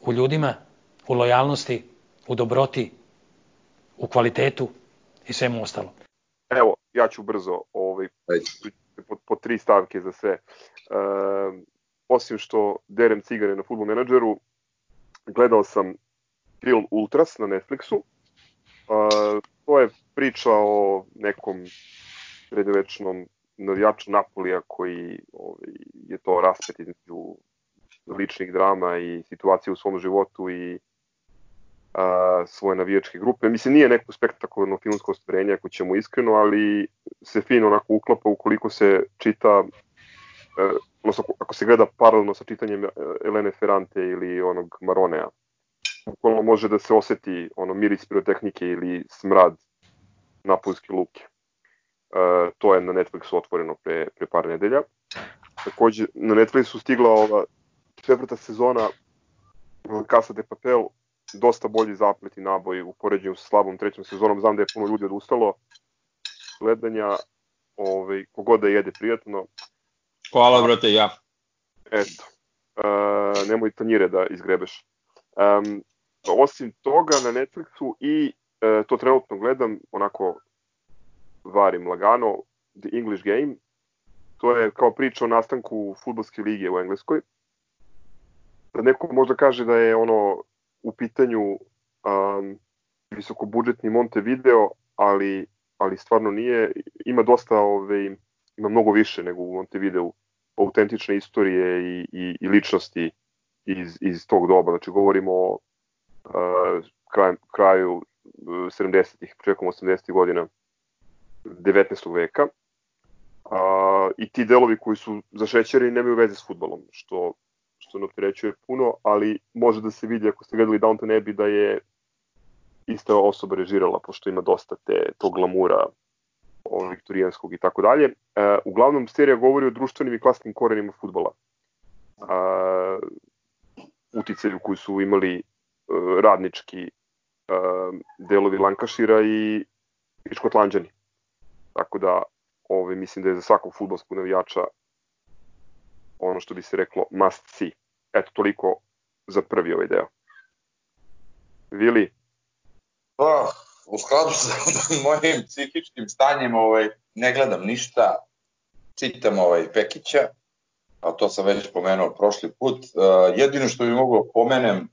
u ljudima, u lojalnosti, u dobroti, u kvalitetu i svemu ostalo. Evo, ja ću brzo ovaj, po, po tri stavke za sve. E, osim što derem cigare na Football Manageru, gledao sam film Ultras na Netflixu. E, to je priča o nekom sredovečnom navijaču Napolija koji ovaj, je to raspet između ličnih drama i situacije u svom životu i a, svoje navijačke grupe. Mislim, nije neko spektakularno filmsko ostvarenje, ako ćemo iskreno, ali se fino onako uklapa ukoliko se čita, e, ako se gleda paralelno sa čitanjem e, Elene Ferrante ili onog Maronea. Bukvalno može da se oseti ono miris pirotehnike ili smrad napuljske luke. E, to je na Netflixu otvoreno pre, pre par nedelja. Takođe, na Netflixu stigla ova četvrta sezona Casa de Papel, dosta bolji zaplet i naboj u poređenju sa slabom trećom sezonom. Znam da je puno ljudi odustalo gledanja, ovaj, kogod da jede prijatno, Hvala, brate, ja. eto, e, nemoj tanjire da izgrebeš. Um, osim toga na Netflixu i e, to trenutno gledam, onako varim lagano, The English Game, to je kao priča o nastanku futbolske lige u Engleskoj. Sad neko možda kaže da je ono u pitanju um, visokobudžetni Montevideo, ali, ali stvarno nije. Ima dosta, ove, ima mnogo više nego u Montevideo autentične istorije i, i, i ličnosti iz, iz tog doba. Znači govorimo o uh, kraju, kraju uh, 70-ih, početkom 80-ih godina 19. veka. A, I ti delovi koji su zašećeri nemaju veze s futbolom, što, što ne opterećuje puno, ali može da se vidi ako ste gledali Downton Abbey da je ista osoba režirala, pošto ima dosta te, tog glamura ovog viktorijanskog i tako dalje. E, uglavnom, serija govori o društvenim i klasnim korenima futbola. A, uticaju koji su imali e, radnički e, delovi Lankašira i, i Škotlanđani. Tako da, ove, mislim da je za svakog futbolskog navijača ono što bi se reklo must see. Eto, toliko za prvi ovaj deo. Vili, Pa, u skladu sa mojim psihičkim stanjem ovaj, ne gledam ništa, čitam ovaj Pekića, a to sam već pomenuo prošli put. Uh, jedino što bi mogao pomenem,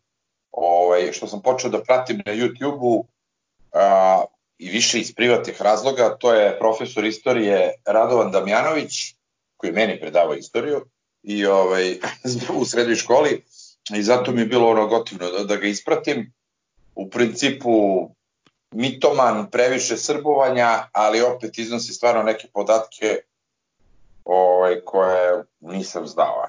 ovaj, što sam počeo da pratim na YouTube-u, uh, i više iz privatnih razloga, to je profesor istorije Radovan Damjanović, koji meni predavao istoriju i ovaj, u srednjoj školi i zato mi je bilo ono gotivno da, da ga ispratim. U principu mitoman, previše srbovanja, ali opet iznosi stvarno neke podatke ovaj, koje nisam znao.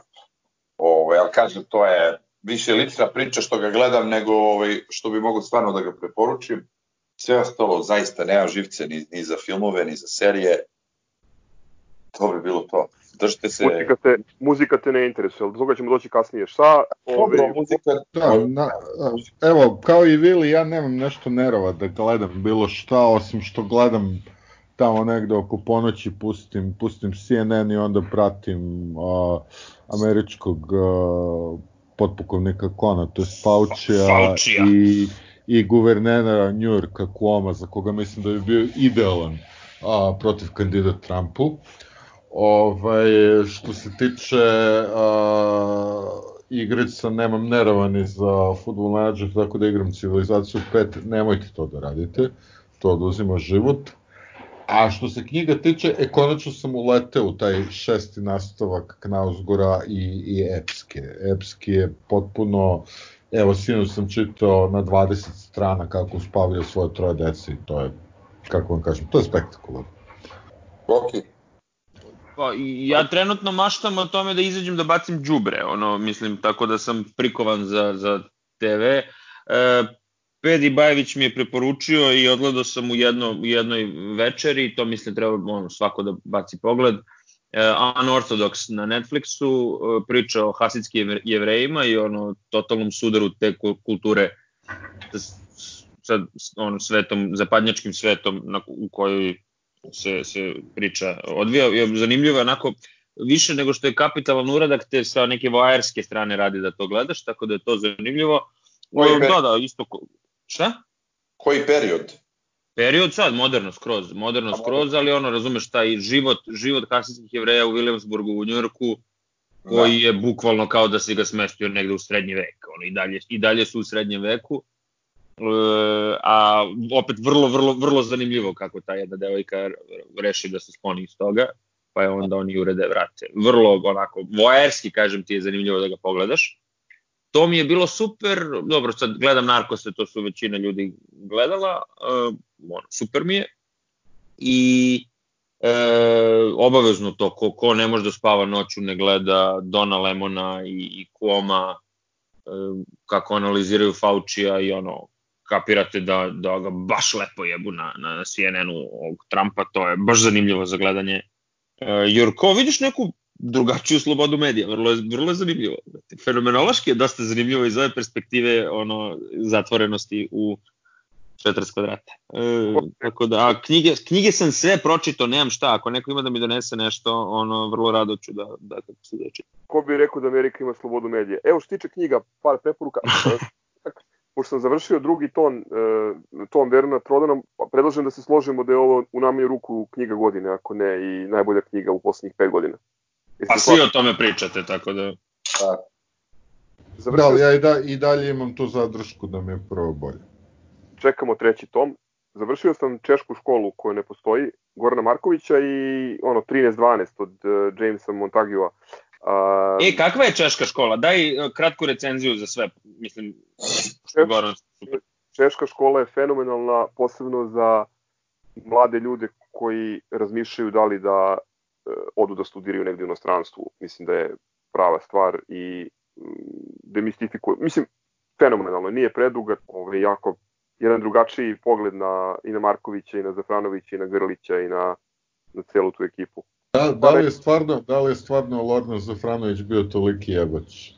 Ovaj, ali kažem, to je više lična priča što ga gledam nego ovaj, što bi mogo stvarno da ga preporučim. Sve ostalo zaista nema živce ni, ni za filmove, ni za serije. To bi bilo to. Držite se... Muzika te, muzika te ne interesuje, ali do toga ćemo doći kasnije. Šta? Dobro, Ove, muzika... Da, na, evo, kao i Vili, ja nemam nešto nerova da gledam bilo šta, osim što gledam tamo negde oko ponoći pustim, pustim CNN i onda pratim uh, američkog uh, potpukovnika Kona, to je Faucija, Faucija. i, i guvernera Njurka Kuoma, za koga mislim da bi bio idealan a, protiv kandidat Trumpu. Ovaj, što se tiče a, igrica, nemam nerava ni za futbol menadžer, tako da igram civilizaciju 5, nemojte to da radite, to oduzima život. A što se knjiga tiče, e, konačno sam uleteo u taj šesti nastavak Knausgora i, i Epske. Epski je potpuno, evo, sinu sam čitao na 20 strana kako uspavljaju svoje troje dece i to je, kako vam kažem, to je spektakularno. Ok. Pa, ja trenutno maštam o tome da izađem da bacim đubre, ono, mislim, tako da sam prikovan za, za TV. E, Pedi Bajević mi je preporučio i odgledao sam u, jedno, u jednoj večeri, to mislim treba ono, svako da baci pogled. E, Unorthodox na Netflixu e, priča o hasidskim jevrejima i ono totalnom sudaru te kulture sa ono, svetom, zapadnjačkim svetom na, u kojoj se, se priča odvija. Zanimljivo je onako više nego što je kapitalan uradak, te sa neke voajerske strane radi da to gledaš, tako da je to zanimljivo. Koji da, da, isto, ko- šta? Koji period? Period sad, moderno skroz, moderno A, skroz, ali ono, razumeš, taj život, život kasijskih jevreja u Williamsburgu, u Njurku, koji Da. je bukvalno kao da si ga smestio negde u srednji vek, ono, i dalje, i dalje su u srednjem veku, a opet vrlo, vrlo, vrlo zanimljivo kako ta jedna devojka reši da se skloni iz toga, pa je onda oni urede vrate. Vrlo, onako, voajerski, kažem ti, je zanimljivo da ga pogledaš. To mi je bilo super, dobro, sad gledam Narkose, to su većina ljudi gledala, uh, ono, super mi je. I e, obavezno to, ko, ko ne može da spava noću ne gleda Dona Lemona i, i Kuoma, e, kako analiziraju Faucija i ono, kapirate da, da ga baš lepo jebu na, na, CNN-u ovog Trumpa, to je baš zanimljivo za gledanje. E, jer ko vidiš neku drugačiju slobodu medija, vrlo je, vrlo je zanimljivo. Fenomenološki je dosta zanimljivo iz ove perspektive ono, zatvorenosti u 40 kvadrata. E, tako da, a knjige, knjige sam sve pročito, nemam šta, ako neko ima da mi donese nešto, ono, vrlo rado ću da, da kako se da čitam. ko bi rekao da Amerika ima slobodu medije. Evo što tiče knjiga, par preporuka. Pošto sam završio drugi ton, e, ton Verona Trodana, predlažem da se složimo da je ovo u najmanju ruku knjiga godine, ako ne i najbolja knjiga u poslednjih pet godina. Jeste Pa svi o tome pričate, tako da... Da, Završio ali ja i, da, i dalje imam tu zadršku da mi je prvo bolje. čekamo treći tom. Završio sam češku školu koja ne postoji, Gorana Markovića i ono 13-12 od uh, Jamesa Montagiova. Uh, E, kakva je češka škola? Daj e, kratku recenziju za sve, mislim, je Goran super. češka škola je fenomenalna, posebno za mlade ljude koji razmišljaju da li da e, odu da studiraju negde u inostranstvu. Mislim da je prava stvar i mm, demistifikuje. Mislim, fenomenalno, nije preduga, ovaj, jako jedan drugačiji pogled na, i na Markovića, i na Zafranovića, i na Grlića, i na, na celu tu ekipu. Da, da li je stvarno, da li je stvarno Lordan Zafranović bio toliki jebač?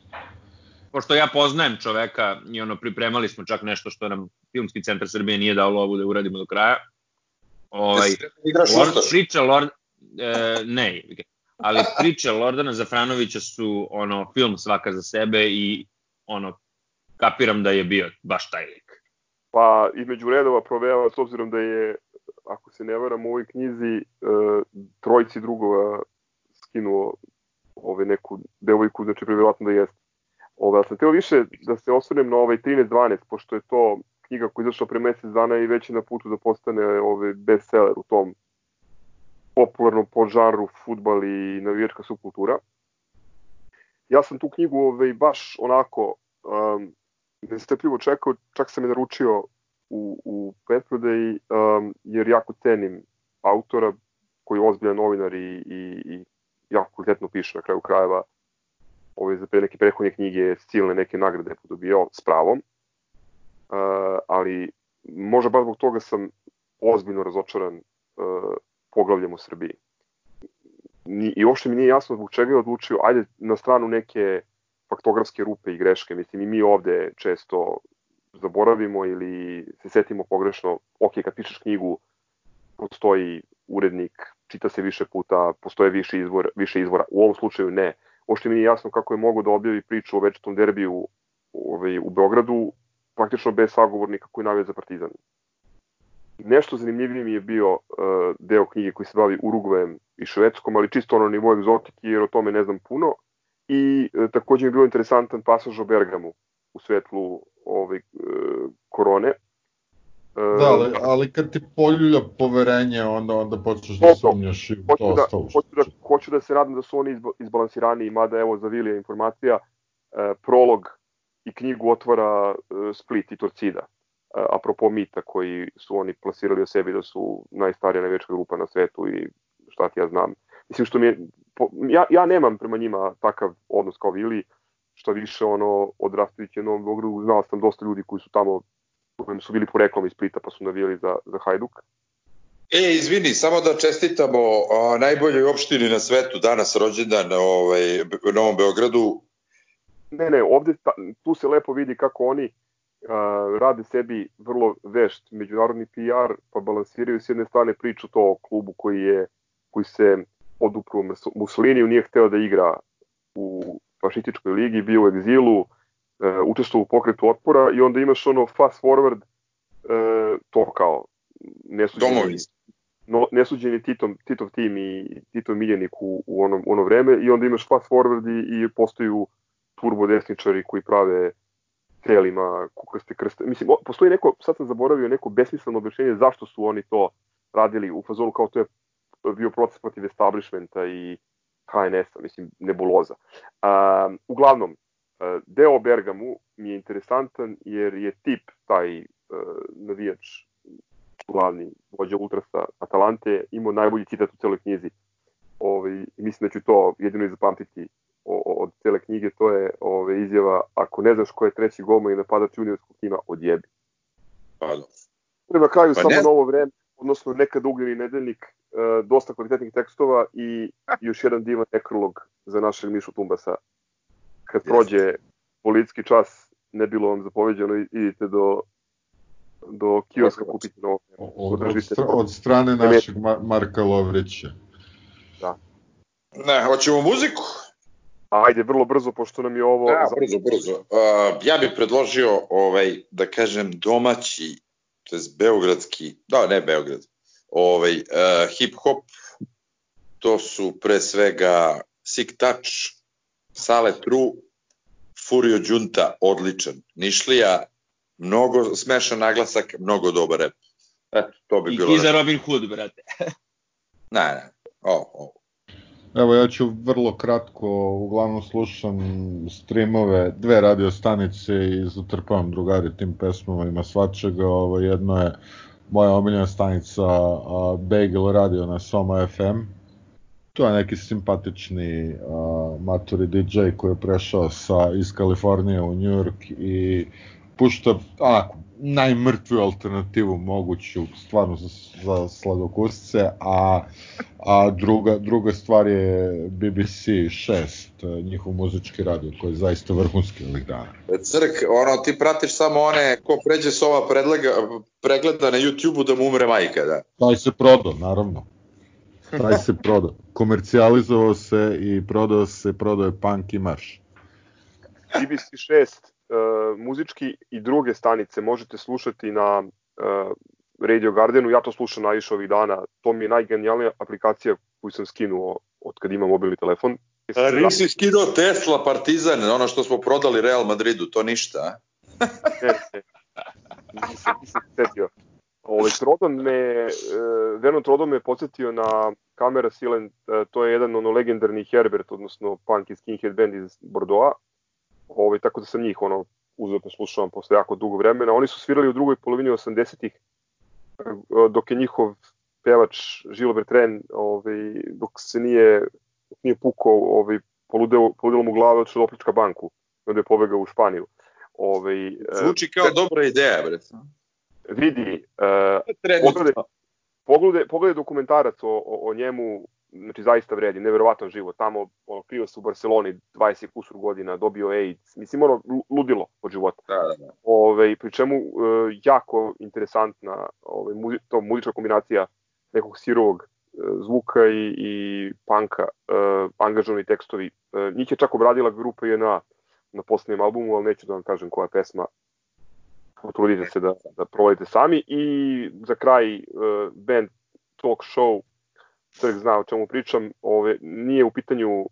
Pošto ja poznajem čoveka i ono, pripremali smo čak nešto što nam Filmski centar Srbije nije dao lovu da uradimo do kraja. Ovaj, Igraš Lord, priče Lord, e, ne, ali priče Lordana Zafranovića su ono film svaka za sebe i ono kapiram da je bio baš taj lik. Pa između redova provejava s obzirom da je, ako se ne varam u ovoj knjizi, e, trojici drugova skinuo ove neku devojku, znači prevjerojatno da jeste. Ove, sam teo više da se osvrnem na ovaj 13-12, pošto je to knjiga koja je izašla pre mesec dana i već je na putu da postane ove bestseller u tom popularnom požaru futbal i navijačka subkultura. Ja sam tu knjigu ove, baš onako um, nestrpljivo čekao, čak sam je naručio u, u pretprodaji, um, jer jako cenim autora koji je ozbiljan novinar i, i, i jako kvalitetno piše na kraju krajeva ove za pre neke prethodne knjige silne neke nagrade podobio s pravom. Uh, ali možda baš zbog toga sam ozbiljno razočaran uh, poglavljem u Srbiji. Ni, I uopšte mi nije jasno zbog čega je odlučio, ajde na stranu neke faktografske rupe i greške, mislim i mi ovde često zaboravimo ili se setimo pogrešno, ok, kad pišeš knjigu, postoji urednik, čita se više puta, postoje više izvora, više izvora. U ovom slučaju ne. Ošte mi nije jasno kako je mogo da objavi priču o večitom derbiju ovaj, u Beogradu, praktično bez sagovornika koji navija za Partizan. Nešto zanimljiviji mi je bio uh, deo knjige koji se bavi Urugvajem i Švedskom, ali čisto ono nivo egzotike, jer o tome ne znam puno. I uh, takođe mi je bio interesantan pasaž o Bergamu u svetlu ovaj, uh, korone. Da, ali, ali kad ti poljulja poverenje, onda, onda počneš da sumnjaš i to hoću da, ostalo. hoću da, hoću da se nadam da su oni izbalansirani, mada evo za Vilija informacija, e, prolog i knjigu otvara e, Split i Torcida, e, apropo mita koji su oni plasirali o sebi da su najstarija najveća grupa na svetu i šta ti ja znam. Mislim što mi je, po, ja, ja nemam prema njima takav odnos kao Vili, što više ono odrastajući u Novom Beogradu, znao sam dosta ljudi koji su tamo kojem su bili poreklom iz Splita pa su navijali za, za Hajduk. E, izvini, samo da čestitamo a, najboljoj opštini na svetu danas rođendan ovaj, u Novom Beogradu. Ne, ne, ovde ta, tu se lepo vidi kako oni a, rade sebi vrlo vešt međunarodni PR, pa balansiraju s jedne strane priču to o klubu koji je koji se odupru Mussoliniju, nije hteo da igra u fašističkoj ligi, bio u egzilu, e, učestvovao u pokretu otpora i onda imaš ono fast forward e, to kao nesuđeni, no, nesuđeni Titom, Titov tim i Titov miljenik u, u ono, ono vreme i onda imaš fast forward i, i postaju turbo desničari koji prave telima kukaste krste. Mislim, postoji neko, sad sam zaboravio neko besmisleno objašnjenje zašto su oni to radili u fazonu kao to je bio proces protiv establishmenta i HNS-a, mislim, nebuloza. Um, uglavnom, E, deo o Bergamu mi je interesantan jer je tip taj uh, navijač glavni vođa ultrasa Atalante imao najbolji citat u celoj knjizi. Ovaj, mislim da ću to jedino i zapamtiti od cele knjige, to je ove, izjava ako ne znaš ko je treći golman i napadač juniorskog tima, odjebi. Pa da. Prema kraju pa samo ne... novo vreme, odnosno nekad ugljeni nedeljnik, dosta kvalitetnih tekstova i još jedan divan nekrolog za našeg Mišu Tumbasa kad prođe policijski čas ne bilo vam zapoveđeno, idite do do kioska kupiti novo. Od, od, od strane našeg Marka Lovrića. Da. Ne, hoćemo muziku? Ajde, vrlo brzo, pošto nam je ovo... Da, brzo, brzo. Uh, ja bih predložio, ovaj, da kažem, domaći, to je beogradski, da, ne Beograd, ovaj, uh, hip-hop, to su pre svega Sick Touch, Sale True, Furio Đunta, odličan. Nišlija, mnogo smešan naglasak, mnogo dobar rep. Eto, to bi I, bilo... I za Robin Hood, brate. ne, ne, o, o. Evo ja ću vrlo kratko, uglavnom slušam streamove, dve radio stanice i zatrpavam drugari tim pesmama, ima svačega, ovo jedno je moja omiljena stanica Bagel Radio na Soma FM, to je neki simpatični uh, maturi DJ koji je prešao sa, iz Kalifornije u New York i pušta onako najmrtvu alternativu moguću stvarno za, za sladokusce, a, a druga, druga stvar je BBC 6, njihov muzički radio koji je zaista vrhunski ovih dana. Crk, ono, ti pratiš samo one ko pređe s ova predlega, pregleda na YouTube-u da mu umre majka, da? Taj se prodao, naravno. Taj se prodao. Komercijalizovao se i prodao se, prodao je punk i marš. BBC 6 uh, muzički i druge stanice možete slušati na uh, Radio Gardenu, ja to slušam najviše ovih dana, to mi je najgenijalnija aplikacija koju sam skinuo od kad imam mobilni telefon. A Rik si skinuo Tesla, Partizan, ono što smo prodali Real Madridu, to ništa, ne, ne. Nisam, nisam setio. Ovaj, Trodon me, Vernon Trodon me podsjetio na Kamera Silent, to je jedan ono legendarni Herbert, odnosno punk i skinhead band iz Bordeaux. Ovaj, tako da sam njih ono uzeo pa slušavam posle jako dugo vremena. Oni su svirali u drugoj polovini 80-ih, dok je njihov pevač Gilbert Ren, ovaj, dok se nije, dok nije pukao, ovaj, poludelo, poludelo mu glava od što oplička banku, onda je pobegao u Španiju. Ovaj, Zvuči kao dobra ideja, bre. Vidi, uh, pogledaj, pogledaj, pogledaj dokumentarac o, o, o njemu, znači zaista vredi, neverovatan život. Tamo ono, krio se u Barceloni 20 kusur godina, dobio AIDS, mislim ono ludilo od života. Da, da, da. Ove, pri čemu e, jako interesantna ove, muzi, to muzička kombinacija nekog sirovog e, zvuka i, i panka, e, angažovani tekstovi. E, njih je čak obradila grupa JNA na posljednjem albumu, ali neću da vam kažem koja pesma. Potrudite se da, da provodite sami. I za kraj e, band Talk Show čovjek zna o čemu pričam, ove, nije u pitanju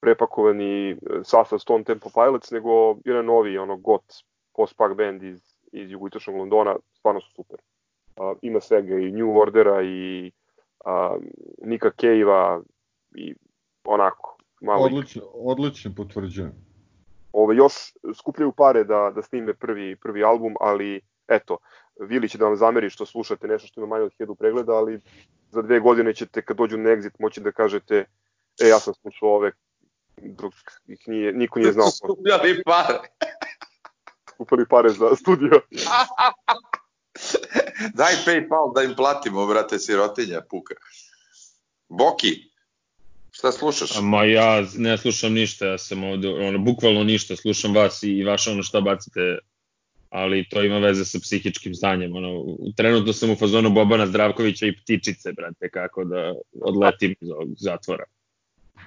prepakovani e, sastav Stone Temple Pilots, nego jedan novi, ono, got post-punk band iz, iz jugoistočnog Londona, stvarno su super. Uh, ima svega i New Ordera i uh, Nika Cave-a i onako. Malo Odlično, odlično potvrđujem. Ove, još skupljaju pare da, da snime prvi, prvi album, ali eto, Vili će da vam zameri što slušate nešto što ima manje od 1000 pregleda, ali za dve godine ćete kad dođu na exit moći da kažete e ja sam slušao ove dok ih nije, niko nije znao. Skupljali pare. Skupili pare za studio. Daj Paypal da im platimo, brate, sirotinja, puka. Boki, šta slušaš? Ma ja ne slušam ništa, ja sam ovde, ono, bukvalno ništa, slušam vas i vaše ono šta bacite ali to ima veze sa psihičkim stanjem. Ono, trenutno sam u fazonu Bobana Zdravkovića i ptičice, brate, kako da odletim iz ovog zatvora.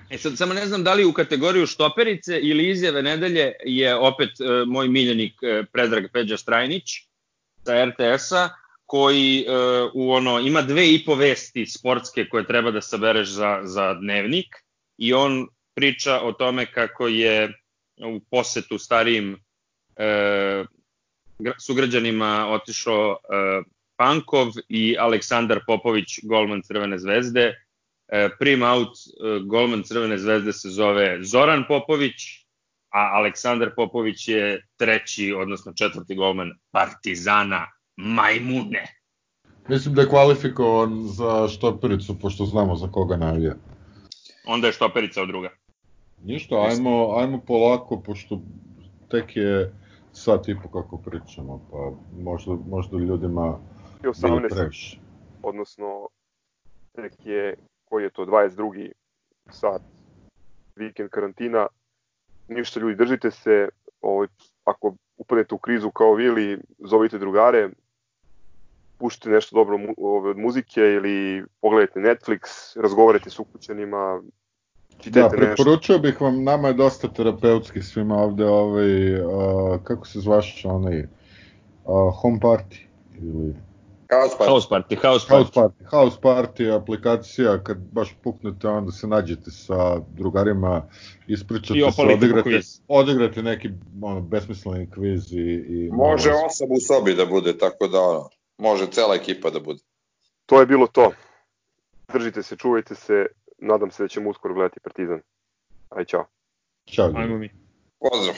E sad, samo ne znam da li u kategoriju štoperice ili izjave nedelje je opet e, moj miljenik e, Predrag Peđa Strajnić sa RTS-a, koji e, u ono ima dve i po vesti sportske koje treba da sabereš za, za dnevnik i on priča o tome kako je u posetu starijim e, sugrađanima otišao uh, Pankov i Aleksandar Popović, golman Crvene zvezde. Uh, prim out uh, golman Crvene zvezde se zove Zoran Popović, a Aleksandar Popović je treći, odnosno četvrti golman Partizana Majmune. Mislim da je kvalifikovan za štopericu, pošto znamo za koga navija. Onda je štoperica od druga. Ništa, ajmo, ajmo polako, pošto tek je sat i po kako pričamo, pa možda, možda ljudima je 18, odnosno tek je, koji je to, 22. sat vikend karantina, ništa ljudi, držite se, ovaj, ako upadete u krizu kao vi ili zovite drugare, puštite nešto dobro od muzike ili pogledajte Netflix, razgovarajte s Da, preporučio nešto. bih vam, nama je dosta terapeutski svima ovde, ovaj, uh, kako se zvaš onaj, uh, home party ili... House party. House party, house party. House party, house party aplikacija, kad baš puknete, onda se nađete sa drugarima, ispričate se, odigrate, odigrate neki ono, besmisleni kviz i... i može osoba u sobi da bude, tako da ono, može cela ekipa da bude. To je bilo to. Držite se, čuvajte se, nadam se da ćemo uskoro gledati Partizan. Aj, čao. Ćao. Ajmo mi. Pozdrav.